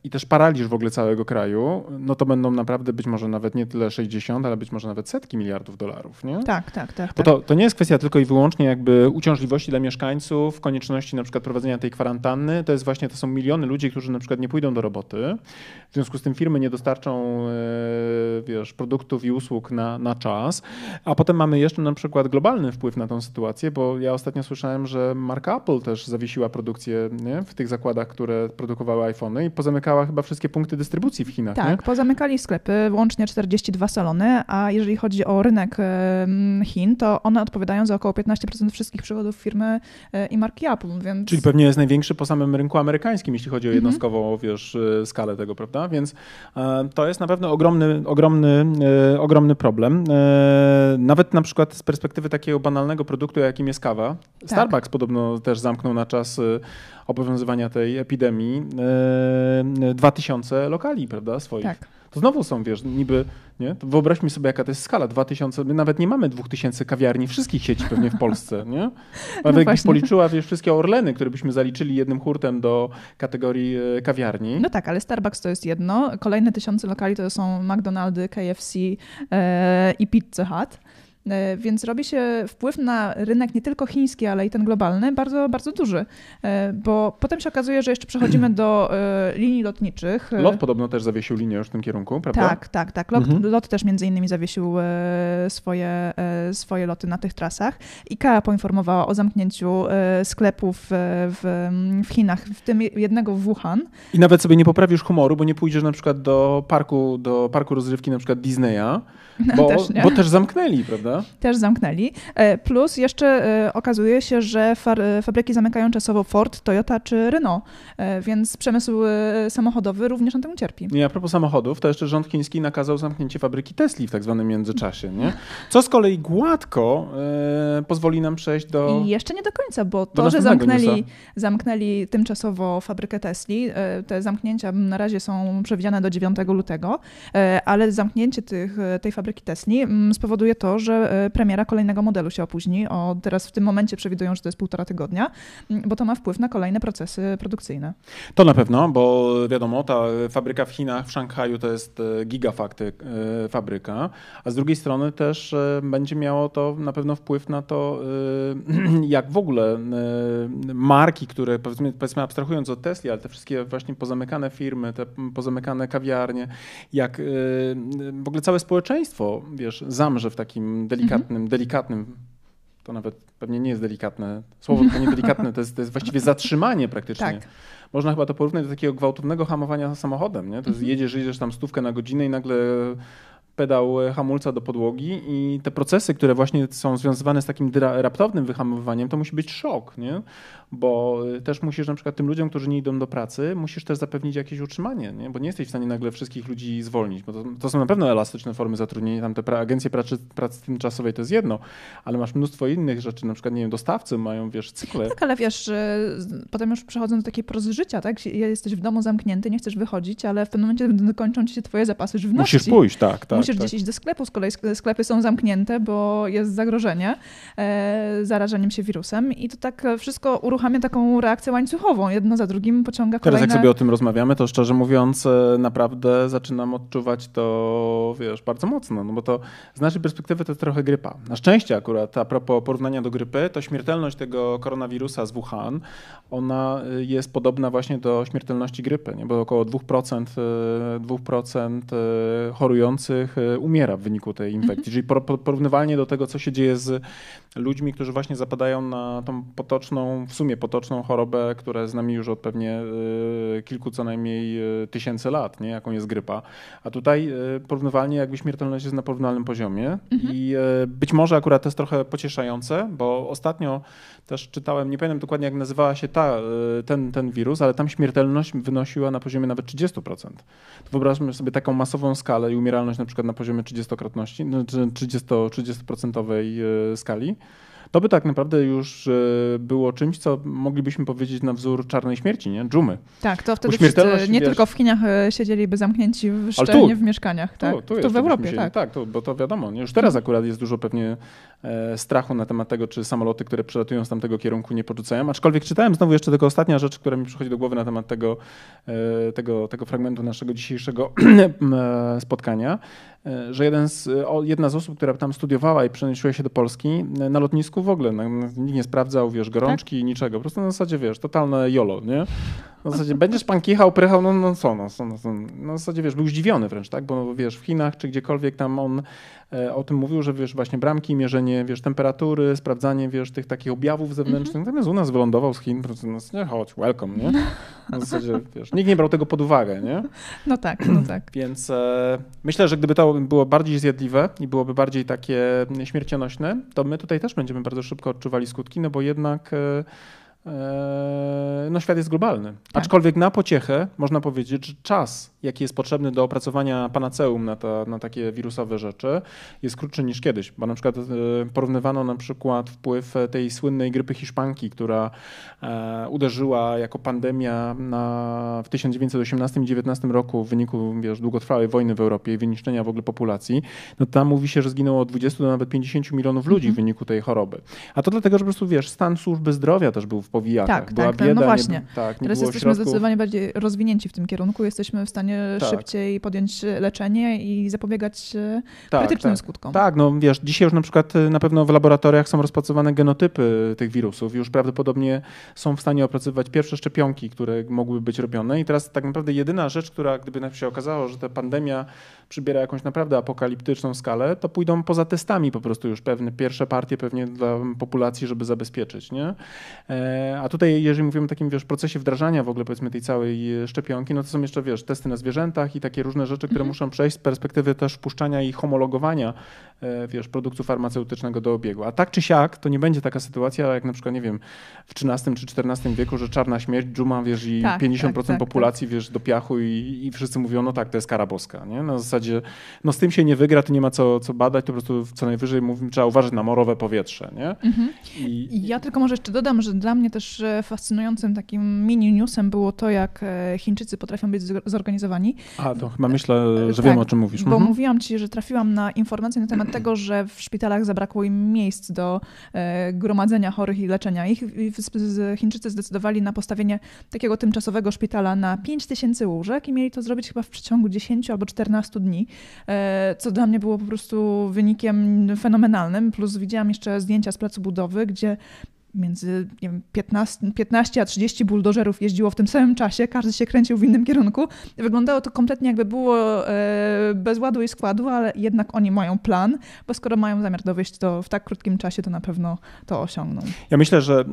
Speaker 1: i też paraliż w ogóle całego kraju, no to będą naprawdę być może nawet nie tyle 60, ale być może nawet setki miliardów dolarów, nie?
Speaker 2: Tak, tak, tak.
Speaker 1: Bo
Speaker 2: to,
Speaker 1: to nie jest kwestia tylko i wyłącznie jakby uciążliwości dla mieszkańców, konieczności na przykład prowadzenia tej kwarantanny, to jest właśnie, to są miliony ludzi, którzy na przykład nie pójdą do roboty, w związku z tym firmy nie dostarczą, e, wiesz, produktów i usług na, na czas, a potem mamy jeszcze na przykład globalny wpływ na tą sytuację, bo ja ostatnio słyszałem, że marka Apple też zawiesiła produkcję nie? w tych zakładach, które produkowały iPhony i pozamykała chyba wszystkie punkty dystrybucji w Chinach.
Speaker 2: Tak,
Speaker 1: nie?
Speaker 2: pozamykali sklepy, łącznie 42 salony, a jeżeli chodzi o rynek Chin, to one odpowiadają za około 15% wszystkich przychodów firmy e, i marki Apple, więc...
Speaker 1: Czyli pewnie jest największy po samym rynku amerykańskim, jeśli chodzi o mhm. jednostkową, wiesz, e, skalę tego, prawda? Więc e, to jest na pewno ogromny, ogromny, ogromny problem. Nawet na przykład z perspektywy takiego banalnego produktu, jakim jest kawa. Tak. Starbucks podobno też zamknął na czas obowiązywania tej epidemii 2000 lokali, prawda, swoich. Tak. To znowu są, wiesz, niby, nie? To wyobraźmy sobie, jaka to jest skala. 2000, my nawet nie mamy 2000 kawiarni wszystkich sieci pewnie w Polsce, nie? Nawet no jakbyś policzyła, wiesz, wszystkie Orleny, które byśmy zaliczyli jednym hurtem do kategorii e, kawiarni.
Speaker 2: No tak, ale Starbucks to jest jedno. Kolejne tysiące lokali to są McDonaldy, KFC e, i Pizza Hut. E, więc robi się wpływ na rynek nie tylko chiński, ale i ten globalny bardzo, bardzo duży. E, bo potem się okazuje, że jeszcze przechodzimy do e, linii lotniczych.
Speaker 1: LOT podobno też zawiesił linię już w tym kierunku, prawda?
Speaker 2: Tak, tak, tak. LOT, mhm. LOT też między innymi zawiesił swoje, swoje loty na tych trasach. IKEA poinformowała o zamknięciu sklepów w, w Chinach, w tym jednego w Wuhan.
Speaker 1: I nawet sobie nie poprawisz humoru, bo nie pójdziesz na przykład do parku, do parku rozrywki na przykład Disneya, no, bo, też, bo też zamknęli, prawda?
Speaker 2: Też zamknęli. E, plus jeszcze e, okazuje się, że e, fabryki zamykają czasowo Ford, Toyota czy Renault, więc przemysł samochodowy również na tym cierpi.
Speaker 1: I a propos samochodów, to jeszcze rząd chiński nakazał zamknięcie fabryki Tesli w tak zwanym międzyczasie, nie? Co z kolei gładko pozwoli nam przejść do...
Speaker 2: I jeszcze nie do końca, bo to, że zamknęli, zamknęli tymczasowo fabrykę Tesli, te zamknięcia na razie są przewidziane do 9 lutego, ale zamknięcie tych, tej fabryki fabryki Tesli mm, spowoduje to, że e, premiera kolejnego modelu się opóźni. O, teraz w tym momencie przewidują, że to jest półtora tygodnia, mm, bo to ma wpływ na kolejne procesy produkcyjne.
Speaker 1: To na pewno, bo wiadomo, ta fabryka w Chinach, w Szanghaju to jest e, gigafakty e, fabryka, a z drugiej strony też będzie miało to na pewno wpływ na to, jak w ogóle marki, które powiedzmy, powiedzmy abstrahując od Tesli, ale te wszystkie właśnie pozamykane firmy, te pozamykane kawiarnie, jak w ogóle całe społeczeństwo, wiesz, zamrze w takim delikatnym, mhm. delikatnym, to nawet pewnie nie jest delikatne, słowo to nie delikatne, to jest, to jest właściwie zatrzymanie praktycznie. Tak. Można chyba to porównać do takiego gwałtownego hamowania samochodem, nie? To jest, mhm. jedziesz, jedziesz tam stówkę na godzinę i nagle pedał hamulca do podłogi i te procesy, które właśnie są związane z takim raptownym wyhamowywaniem, to musi być szok, nie? Bo też musisz na przykład tym ludziom, którzy nie idą do pracy, musisz też zapewnić jakieś utrzymanie, nie? bo nie jesteś w stanie nagle wszystkich ludzi zwolnić, bo to, to są na pewno elastyczne formy zatrudnienia, tam te pra, agencje pracy, pracy tymczasowej to jest jedno, ale masz mnóstwo innych rzeczy, na przykład, nie wiem, dostawcy mają, wiesz, cykle.
Speaker 2: Tak, ale wiesz, potem już przechodzą do takiej prozy życia, tak? Jesteś w domu zamknięty, nie chcesz wychodzić, ale w pewnym momencie kończą ci się twoje zapasy żywności.
Speaker 1: Musisz pójść, tak, tak.
Speaker 2: Musisz
Speaker 1: tak.
Speaker 2: gdzieś iść do sklepu, z kolei sklepy są zamknięte, bo jest zagrożenie e, zarażeniem się wirusem i to tak wszystko uruchamia taką reakcję łańcuchową. Jedno za drugim pociąga kolejne...
Speaker 1: Teraz jak sobie o tym rozmawiamy, to szczerze mówiąc e, naprawdę zaczynam odczuwać to, wiesz, bardzo mocno, no bo to z naszej perspektywy to jest trochę grypa. Na szczęście akurat, a propos porównania do grypy, to śmiertelność tego koronawirusa z Wuhan, ona e, jest podobna właśnie do śmiertelności grypy, nie? bo około 2%, 2% e, chorujących umiera w wyniku tej infekcji. Mhm. Czyli porównywalnie do tego, co się dzieje z ludźmi, którzy właśnie zapadają na tą potoczną, w sumie potoczną chorobę, która z nami już od pewnie y, kilku co najmniej y, tysięcy lat, nie? jaką jest grypa. A tutaj y, porównywalnie jakby śmiertelność jest na porównywalnym poziomie mhm. i być może akurat to jest trochę pocieszające, bo ostatnio też czytałem, nie pamiętam dokładnie jak nazywała się ta, ten, ten wirus, ale tam śmiertelność wynosiła na poziomie nawet 30%. To wyobraźmy sobie taką masową skalę i umieralność na przykład na poziomie 30-krotności, 30, 30% skali to by tak naprawdę już e, było czymś, co moglibyśmy powiedzieć na wzór czarnej śmierci, nie? Dżumy.
Speaker 2: Tak, to wtedy wszyscy, nie wiesz, tylko w Chinach e, siedzieliby zamknięci w szczelnie w mieszkaniach. Tak? Tu, tu, tu w Europie, tak.
Speaker 1: Tak, tu, bo to wiadomo. Nie? Już teraz akurat jest dużo pewnie e, strachu na temat tego, czy samoloty, które przelatują z tamtego kierunku nie porzucają. Aczkolwiek czytałem znowu jeszcze tylko ostatnia rzecz, która mi przychodzi do głowy na temat tego, tego, tego fragmentu naszego dzisiejszego spotkania, że jeden z, jedna z osób, która tam studiowała i przenosiła się do Polski, na lotnisku w ogóle no, nikt nie sprawdzał, wiesz, gorączki, tak? niczego. Po prostu na zasadzie, wiesz, totalne jolo, nie? W zasadzie będziesz pan kichał, prychał, no, no co, no, no, no, w zasadzie wiesz, był zdziwiony wręcz, tak? Bo wiesz, w Chinach czy gdziekolwiek tam on e, o tym mówił, że wiesz, właśnie bramki, mierzenie, wiesz, temperatury, sprawdzanie, wiesz, tych takich objawów zewnętrznych. Mm -hmm. Natomiast u nas wylądował z Chin, po prostu, no, nie, chodź, welcome, nie? No, w zasadzie, wiesz, nikt nie brał tego pod uwagę, nie?
Speaker 2: No tak, no tak.
Speaker 1: Więc e, myślę, że gdyby to było bardziej zjadliwe i byłoby bardziej takie śmiercionośne, to my tutaj też będziemy bardzo szybko odczuwali skutki, no bo jednak e, no świat jest globalny. Tak. Aczkolwiek na pociechę można powiedzieć, że czas jaki jest potrzebny do opracowania panaceum na, ta, na takie wirusowe rzeczy, jest krótszy niż kiedyś. Bo na przykład e, porównywano na przykład wpływ tej słynnej grypy hiszpanki, która e, uderzyła jako pandemia na, w 1918 i 19 roku w wyniku wiesz, długotrwałej wojny w Europie i wyniszczenia w ogóle populacji. No tam mówi się, że zginęło od 20 do nawet 50 milionów ludzi mm -hmm. w wyniku tej choroby. A to dlatego, że po prostu wiesz, stan służby zdrowia też był w powijakach.
Speaker 2: Tak, Była tak, bieda, no właśnie. Nie, tak, nie Teraz jesteśmy środków. zdecydowanie bardziej rozwinięci w tym kierunku. Jesteśmy w stanie tak. szybciej podjąć leczenie i zapobiegać e, tak, krytycznym
Speaker 1: tak.
Speaker 2: skutkom.
Speaker 1: Tak, no wiesz, dzisiaj już na przykład e, na pewno w laboratoriach są rozpracowane genotypy tych wirusów. Już prawdopodobnie są w stanie opracowywać pierwsze szczepionki, które mogłyby być robione. I teraz tak naprawdę jedyna rzecz, która gdyby się okazało, że ta pandemia przybiera jakąś naprawdę apokaliptyczną skalę, to pójdą poza testami po prostu już pewne pierwsze partie pewnie dla populacji, żeby zabezpieczyć, nie? E, a tutaj, jeżeli mówimy o takim, wiesz, procesie wdrażania w ogóle powiedzmy tej całej szczepionki, no to są jeszcze, wiesz, testy na zwierzętach i takie różne rzeczy, które mhm. muszą przejść z perspektywy też wpuszczania i homologowania e, wiesz, produktu farmaceutycznego do obiegu. A tak czy siak, to nie będzie taka sytuacja, jak na przykład, nie wiem, w XIII czy XIV wieku, że czarna śmierć, dżuma, wiesz, i tak, 50% tak, tak, populacji, tak. wiesz, do piachu i, i wszyscy mówią, no tak, to jest kara boska, nie? Na zasadzie, no z tym się nie wygra, to nie ma co, co badać, to po prostu co najwyżej mówimy, trzeba uważać na morowe powietrze, nie? Mhm.
Speaker 2: I, ja tylko może jeszcze dodam, że dla mnie też e, fascynującym takim mini newsem było to, jak e, Chińczycy potrafią być zorganizowani
Speaker 1: a, to chyba myślę, że wiem tak, o czym mówisz.
Speaker 2: Bo mhm. mówiłam ci, że trafiłam na informacje na temat tego, że w szpitalach zabrakło im miejsc do e, gromadzenia chorych i leczenia ich. Chińczycy zdecydowali na postawienie takiego tymczasowego szpitala na 5 tysięcy łóżek i mieli to zrobić chyba w przeciągu 10 albo 14 dni, e, co dla mnie było po prostu wynikiem fenomenalnym. Plus widziałam jeszcze zdjęcia z placu budowy, gdzie między nie wiem, 15, 15 a 30 buldożerów jeździło w tym samym czasie, każdy się kręcił w innym kierunku. Wyglądało to kompletnie jakby było e, bez ładu i składu, ale jednak oni mają plan, bo skoro mają zamiar dowieść to w tak krótkim czasie, to na pewno to osiągną.
Speaker 1: Ja myślę, że e,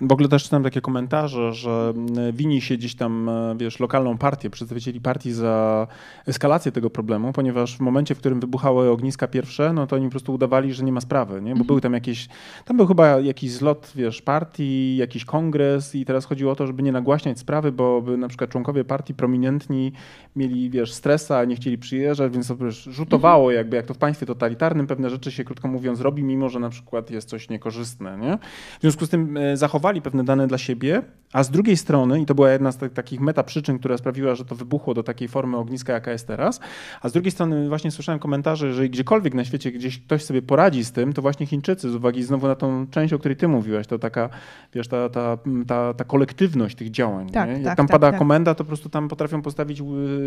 Speaker 1: w ogóle też czytam takie komentarze, że e, wini się gdzieś tam, wiesz, lokalną partię, przedstawicieli partii za eskalację tego problemu, ponieważ w momencie, w którym wybuchały ogniska pierwsze, no to oni po prostu udawali, że nie ma sprawy, nie? bo mhm. były tam jakieś, tam był chyba jakiś zlot, wiesz, partii, jakiś kongres i teraz chodziło o to, żeby nie nagłaśniać sprawy, bo by na przykład członkowie partii prominentni mieli, wiesz, stresa, nie chcieli przyjeżdżać, więc to wiesz, rzutowało mhm. jakby, jak to w państwie totalitarnym pewne rzeczy się, krótko mówiąc, robi, mimo że na przykład jest coś niekorzystne, nie? W związku z tym e, zachowali pewne dane dla siebie, a z drugiej strony, i to była jedna z takich meta przyczyn, która sprawiła, że to wybuchło do takiej formy ogniska, jaka jest teraz, a z drugiej strony właśnie słyszałem komentarze, że gdziekolwiek na świecie gdzieś ktoś sobie poradzi z tym, to właśnie Chińczycy, z uwagi znowu na tą część, o której ty mówiłeś, to taka, wiesz, ta, ta, ta, ta kolektywność tych działań. Tak, Jak tak, tam tak, pada tak. komenda, to po prostu tam potrafią postawić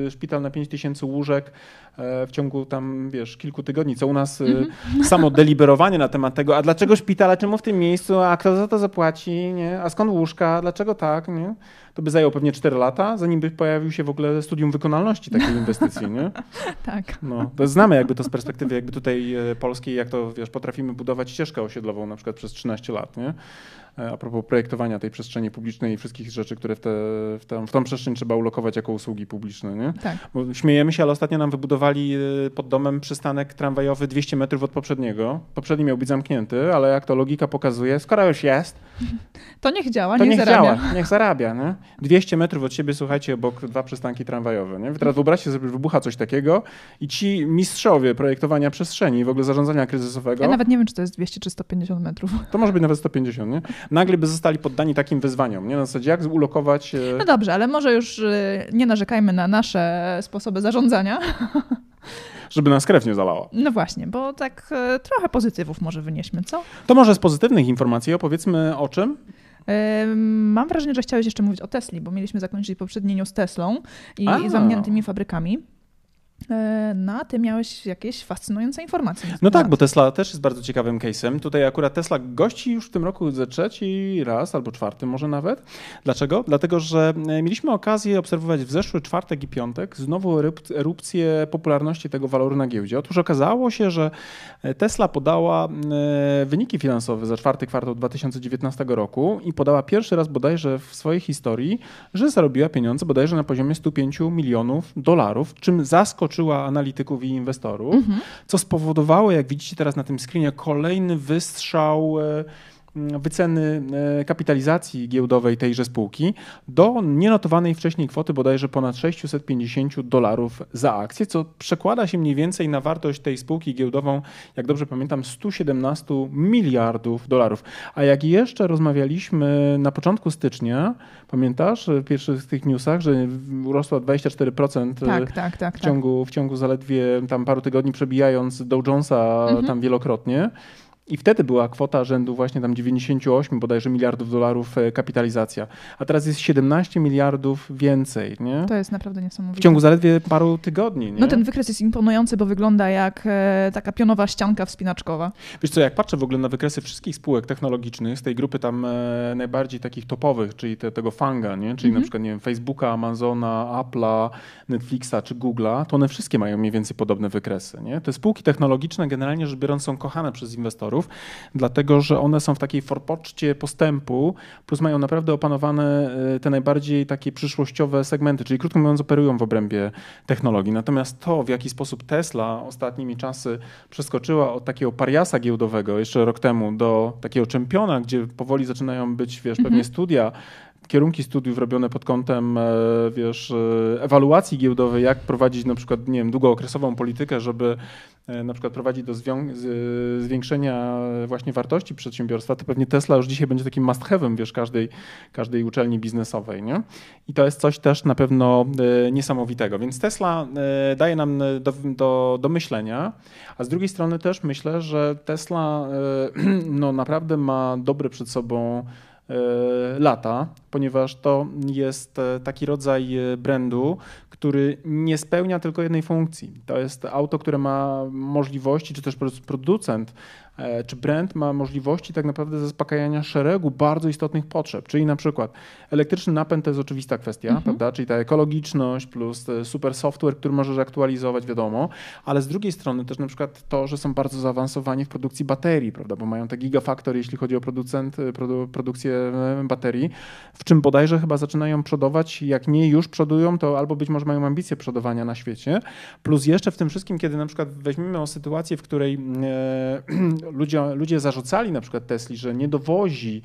Speaker 1: y, szpital na 5 tysięcy łóżek e, w ciągu tam, wiesz, kilku tygodni, co u nas mm -hmm. samo deliberowanie na temat tego, a dlaczego szpital, czemu w tym miejscu, a kto za to zapłaci, nie? a skąd łóżka, dlaczego tak, nie? To by zajęło pewnie 4 lata, zanim by pojawił się w ogóle studium wykonalności takiej inwestycji, nie?
Speaker 2: tak.
Speaker 1: No, to znamy jakby to z perspektywy jakby tutaj e, polskiej, jak to, wiesz, potrafimy budować ścieżkę osiedlową na przykład przez 13 lat, nie? E, a propos projektowania tej przestrzeni publicznej i wszystkich rzeczy, które w, te, w, tam, w tą przestrzeń trzeba ulokować jako usługi publiczne. Nie?
Speaker 2: Tak.
Speaker 1: Bo śmiejemy się, ale ostatnio nam wybudowali e, pod domem przystanek tramwajowy 200 metrów od poprzedniego. Poprzedni miał być zamknięty, ale jak to logika pokazuje, skoro już jest,
Speaker 2: to niech działa,
Speaker 1: to
Speaker 2: niech,
Speaker 1: niech
Speaker 2: zarabia.
Speaker 1: działa, niech zarabia. Nie? 200 metrów od siebie, słuchajcie, obok dwa przystanki tramwajowe. Nie? Teraz wyobraźcie sobie, wybucha coś takiego i ci mistrzowie projektowania przestrzeni i w ogóle zarządzania kryzysowego.
Speaker 2: Ja nawet nie wiem, czy to jest 200 czy 150 metrów.
Speaker 1: To może być nawet 150, nie? Nagle by zostali poddani takim wyzwaniom, nie? Na zasadzie, jak ulokować... E,
Speaker 2: no dobrze, ale może już e, nie narzekajmy na nasze sposoby zarządzania.
Speaker 1: żeby nas krew nie zalała.
Speaker 2: No właśnie, bo tak e, trochę pozytywów może wynieśmy, co?
Speaker 1: To może z pozytywnych informacji opowiedzmy o czym?
Speaker 2: Mam wrażenie, że chciałeś jeszcze mówić o Tesli, bo mieliśmy zakończyć poprzednie z Teslą i, i zamkniętymi fabrykami. No, a ty miałeś jakieś fascynujące informacje.
Speaker 1: No tak, bo Tesla też jest bardzo ciekawym case'em. Tutaj akurat Tesla gości już w tym roku ze trzeci raz albo czwarty może nawet. Dlaczego? Dlatego, że e, mieliśmy okazję obserwować w zeszły czwartek i piątek znowu erupcję popularności tego waloru na giełdzie. Otóż okazało się, że e, Tesla podała wyniki finansowe za czwarty kwartał 2019 roku i podała pierwszy raz bodajże w swojej historii, że zarobiła pieniądze bodajże na poziomie 105 milionów dolarów, czym zaskoczyła zaskoczyła analityków i inwestorów, mhm. co spowodowało, jak widzicie teraz na tym screenie, kolejny wystrzał e, wyceny e, kapitalizacji giełdowej tejże spółki do nienotowanej wcześniej kwoty bodajże ponad 650 dolarów za akcję, co przekłada się mniej więcej na wartość tej spółki giełdową, jak dobrze pamiętam, 117 miliardów dolarów. A jak jeszcze rozmawialiśmy na początku stycznia, pamiętasz w pierwszych tych newsach, że urosła 24%
Speaker 2: tak, tak, tak,
Speaker 1: w, ciągu, w ciągu zaledwie tam paru tygodni przebijając Dow Jonesa mhm. tam wielokrotnie, i wtedy była kwota rzędu właśnie tam 98 bodajże miliardów dolarów e, kapitalizacja. A teraz jest 17 miliardów więcej. Nie?
Speaker 2: To jest naprawdę niesamowite.
Speaker 1: W ciągu zaledwie paru tygodni. Nie?
Speaker 2: No ten wykres jest imponujący, bo wygląda jak e, taka pionowa ścianka wspinaczkowa.
Speaker 1: Wiesz co, jak patrzę w ogóle na wykresy wszystkich spółek technologicznych z tej grupy tam e, najbardziej takich topowych, czyli te, tego fanga, nie? czyli mhm. na przykład nie wiem, Facebooka, Amazona, Apple'a, Netflixa czy Google'a, to one wszystkie mają mniej więcej podobne wykresy. Nie? Te spółki technologiczne generalnie rzecz biorąc są kochane przez inwestorów dlatego że one są w takiej forpoczcie postępu, plus mają naprawdę opanowane e, te najbardziej takie przyszłościowe segmenty, czyli krótko mówiąc operują w obrębie technologii. Natomiast to, w jaki sposób Tesla ostatnimi czasy przeskoczyła od takiego pariasa giełdowego jeszcze rok temu do takiego czempiona, gdzie powoli zaczynają być, wiesz, pewnie mhm. studia kierunki studiów robione pod kątem, e, wiesz, e, ewaluacji giełdowej, jak prowadzić na przykład, nie wiem, długookresową politykę, żeby e, na przykład prowadzić do zwiększenia właśnie wartości przedsiębiorstwa, to pewnie Tesla już dzisiaj będzie takim must have'em, wiesz, każdej, każdej uczelni biznesowej, nie? I to jest coś też na pewno niesamowitego. Więc Tesla daje nam do, do, do myślenia, a z drugiej strony też myślę, że Tesla no, naprawdę ma dobre przed sobą lata, ponieważ to jest e, taki rodzaj e, brandu, który nie spełnia tylko jednej funkcji. To jest auto, które ma możliwości, czy też producent E, czy brand ma możliwości tak naprawdę zaspokajania szeregu bardzo istotnych potrzeb, czyli na przykład elektryczny napęd to jest oczywista kwestia, mhm. prawda? czyli ta ekologiczność plus super software, który możesz aktualizować, wiadomo, ale z drugiej strony też na przykład to, że są bardzo zaawansowani w produkcji baterii, prawda? bo mają te gigafaktory, jeśli chodzi o producent, e, produ produkcję e, baterii, w czym bodajże chyba zaczynają przodować, jak nie już przodują, to albo być może mają ambicje przodowania na świecie, plus jeszcze w tym wszystkim, kiedy na przykład weźmiemy o sytuację, w której e, ludzie, ludzie zarzucali na przykład Tesli, że nie dowozi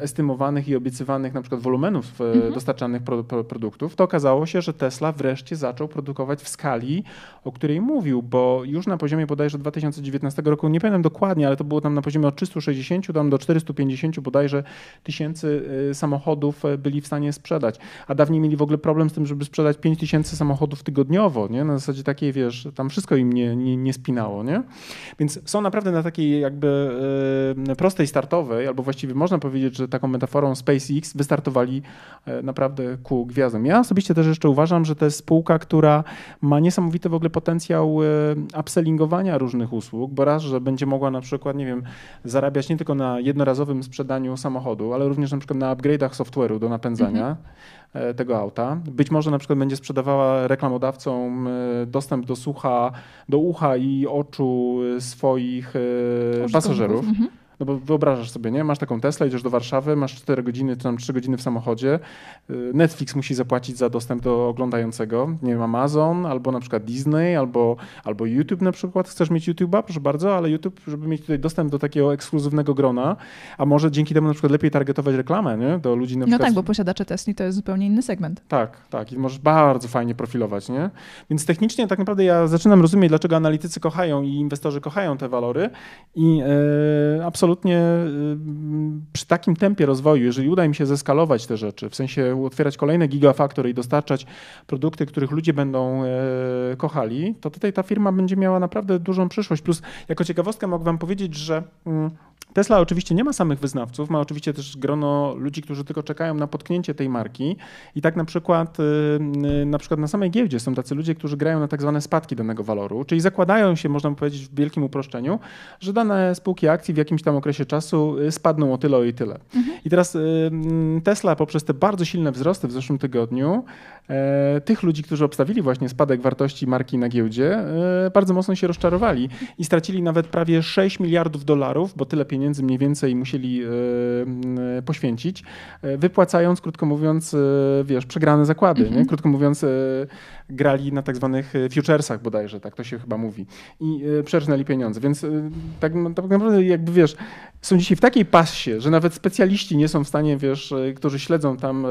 Speaker 1: estymowanych i obiecywanych na przykład wolumenów e, mhm. dostarczanych pro, pro, produktów, to okazało się, że Tesla wreszcie zaczął produkować w skali, o której mówił, bo już na poziomie bodajże 2019 roku, nie pamiętam dokładnie, ale to było tam na poziomie od 360 tam do 450 bodajże tysięcy e, samochodów byli w stanie sprzedać. A dawniej mieli w ogóle problem z tym, żeby sprzedać 5 tysięcy samochodów tygodniowo, nie? Na zasadzie takiej, wiesz, tam wszystko im nie, nie, nie spinało, nie? Więc są naprawdę na takiej jakby prostej startowej, albo właściwie można można powiedzieć, że taką metaforą SpaceX wystartowali e, naprawdę ku gwiazdom. Ja osobiście też jeszcze uważam, że to jest spółka, która ma niesamowity w ogóle potencjał e, upsellingowania różnych usług, bo raz, że będzie mogła na przykład, nie wiem, zarabiać nie tylko na jednorazowym sprzedaniu samochodu, ale również na przykład na upgrade'ach software'u do napędzania. Mhm. tego auta. Być może na przykład będzie sprzedawała reklamodawcom dostęp do słucha, do ucha i oczu swoich pasażerów. Mhm. No bo wyobrażasz sobie, nie? Masz taką Tesla, idziesz do Warszawy, masz 4 godziny, czy tam 3 godziny w samochodzie. Y, Netflix musi zapłacić za dostęp do oglądającego. Nie wiem, Amazon, albo na przykład Disney, albo, albo YouTube na przykład. Chcesz mieć YouTube'a? Proszę bardzo, ale YouTube, żeby mieć tutaj dostęp do takiego ekskluzywnego grona, a może dzięki temu na przykład lepiej targetować reklamę, nie? Do ludzi na
Speaker 2: no przykład... No tak, bo posiadacze Tesla to jest zupełnie inny segment.
Speaker 1: Tak, tak. I możesz bardzo fajnie profilować, nie? Więc technicznie tak naprawdę ja zaczynam rozumieć, dlaczego analitycy kochają i inwestorzy kochają te walory i absolutnie absolutnie y, przy takim tempie rozwoju, jeżeli uda im się zeskalować te rzeczy, w sensie otwierać kolejne gigafaktory i dostarczać produkty, których ludzie będą e, kochali, to tutaj ta firma będzie miała naprawdę dużą przyszłość. Plus, jako ciekawostkę mogę Wam powiedzieć, że mm, Tesla oczywiście nie ma samych wyznawców, ma oczywiście też grono ludzi, którzy tylko czekają na potknięcie tej marki. I tak na przykład, y, y, na przykład na samej giełdzie są tacy ludzie, którzy grają na tak zwane spadki danego waloru, czyli zakładają się, można powiedzieć w wielkim uproszczeniu, że dane spółki akcji w jakimś tam okresie czasu y, spadną o tyle, o i tyle. Mhm. I teraz Tesla poprzez te bardzo silne wzrosty w zeszłym tygodniu, tych ludzi, którzy obstawili właśnie spadek wartości marki na giełdzie, e, bardzo mocno się rozczarowali i stracili nawet prawie 6 miliardów dolarów, bo tyle pieniędzy mniej więcej musieli e, poświęcić, wypłacając, krótko mówiąc, wiesz, przegrane zakłady. Nie? Mhm. Krótko mówiąc, grali na tak zwanych futuresach bodajże, tak to się chyba mówi. I przerżnęli pieniądze. Więc tak, no, tak naprawdę jakby wiesz, są dzisiaj w takiej pasie, że nawet specjaliści nie są w stanie, wiesz, którzy śledzą tam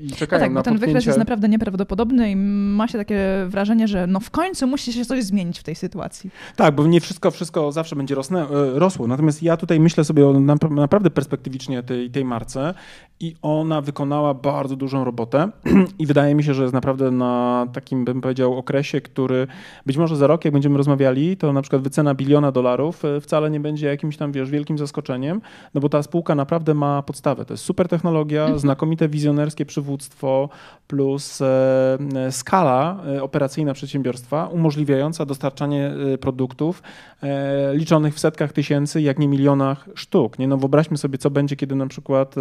Speaker 1: i czekają no tak,
Speaker 2: na
Speaker 1: bo ten
Speaker 2: wykres jest naprawdę nieprawdopodobny i ma się takie wrażenie, że no w końcu musi się coś zmienić w tej sytuacji.
Speaker 1: Tak, bo nie wszystko, wszystko zawsze będzie rosnę, e, rosło. Natomiast ja tutaj myślę sobie o naprawdę perspektywicznie tej, tej marce i ona wykonała bardzo dużą robotę i wydaje mi się, że jest naprawdę na takim, bym powiedział, okresie, który być może za rok, jak będziemy rozmawiali, to na przykład wycena biliona dolarów e, wcale nie będzie jakimś tam, wiesz, wielkim zaskoczeniem, no bo ta spółka naprawdę ma podstawę. To jest super technologia, mhm. znakomite wizjonerskie przywództwo plus e, skala operacyjna przedsiębiorstwa umożliwiająca dostarczanie produktów liczonych w setkach tysięcy, jak nie milionach sztuk. Nie? No wyobraźmy sobie, co będzie, kiedy na przykład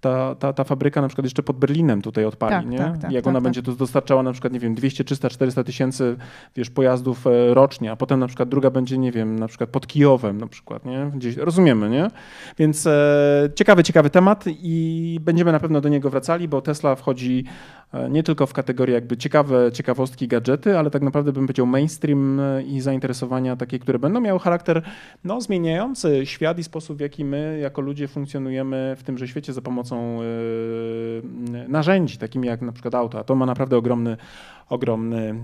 Speaker 1: ta, ta, ta fabryka na przykład jeszcze pod Berlinem tutaj odpali, tak, nie? Tak, tak, Jak ona tak, będzie tak. tu dostarczała na przykład, nie wiem, 200, 300, 400 tysięcy, wiesz, pojazdów e, rocznie, a potem na przykład druga będzie, nie wiem, na przykład pod Kijowem na przykład, nie? Gdzieś, rozumiemy, nie? Więc e, ciekawy, ciekawy temat i będziemy na pewno do niego wracali, bo Tesla wchodzi e, nie tylko w kategorię jakby ciekawe ciekawostki, gadżety, ale tak naprawdę bym powiedział mainstream e, i zainteresowania takie, które będą miały charakter no, zmieniający świat i sposób, w jaki my jako ludzie funkcjonujemy w tymże świecie za pomocą pomocą y, narzędzi, takimi jak na przykład auto, a to ma naprawdę ogromny, ogromny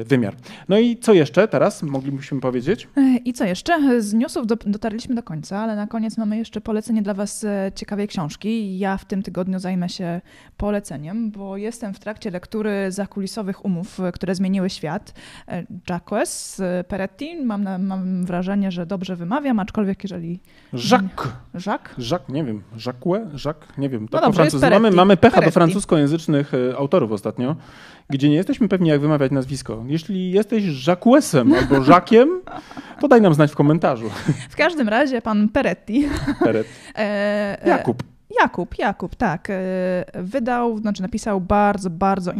Speaker 1: y, wymiar. No i co jeszcze teraz moglibyśmy powiedzieć?
Speaker 2: E, I co jeszcze? Z newsów do, dotarliśmy do końca, ale na koniec mamy jeszcze polecenie dla Was e, ciekawej książki. Ja w tym tygodniu zajmę się poleceniem, bo jestem w trakcie lektury zakulisowych umów, które zmieniły świat. E, Jacques Peretti, mam, na, mam wrażenie, że dobrze wymawiam, aczkolwiek jeżeli...
Speaker 1: Jacques.
Speaker 2: Jacques?
Speaker 1: Jacques, nie wiem. Jacques? Jacques? Nie wiem. No dobrze, mamy, mamy pecha Peretti. do francuskojęzycznych autorów ostatnio gdzie nie jesteśmy pewni, jak wymawiać nazwisko. Jeśli jesteś Jacquesem albo Jackiem, to daj nam znać w komentarzu.
Speaker 2: W każdym razie pan Peretti.
Speaker 1: Peretti. E, e, Jakub.
Speaker 2: Jakub, Jakub, tak. E, wydał, znaczy napisał bardzo, bardzo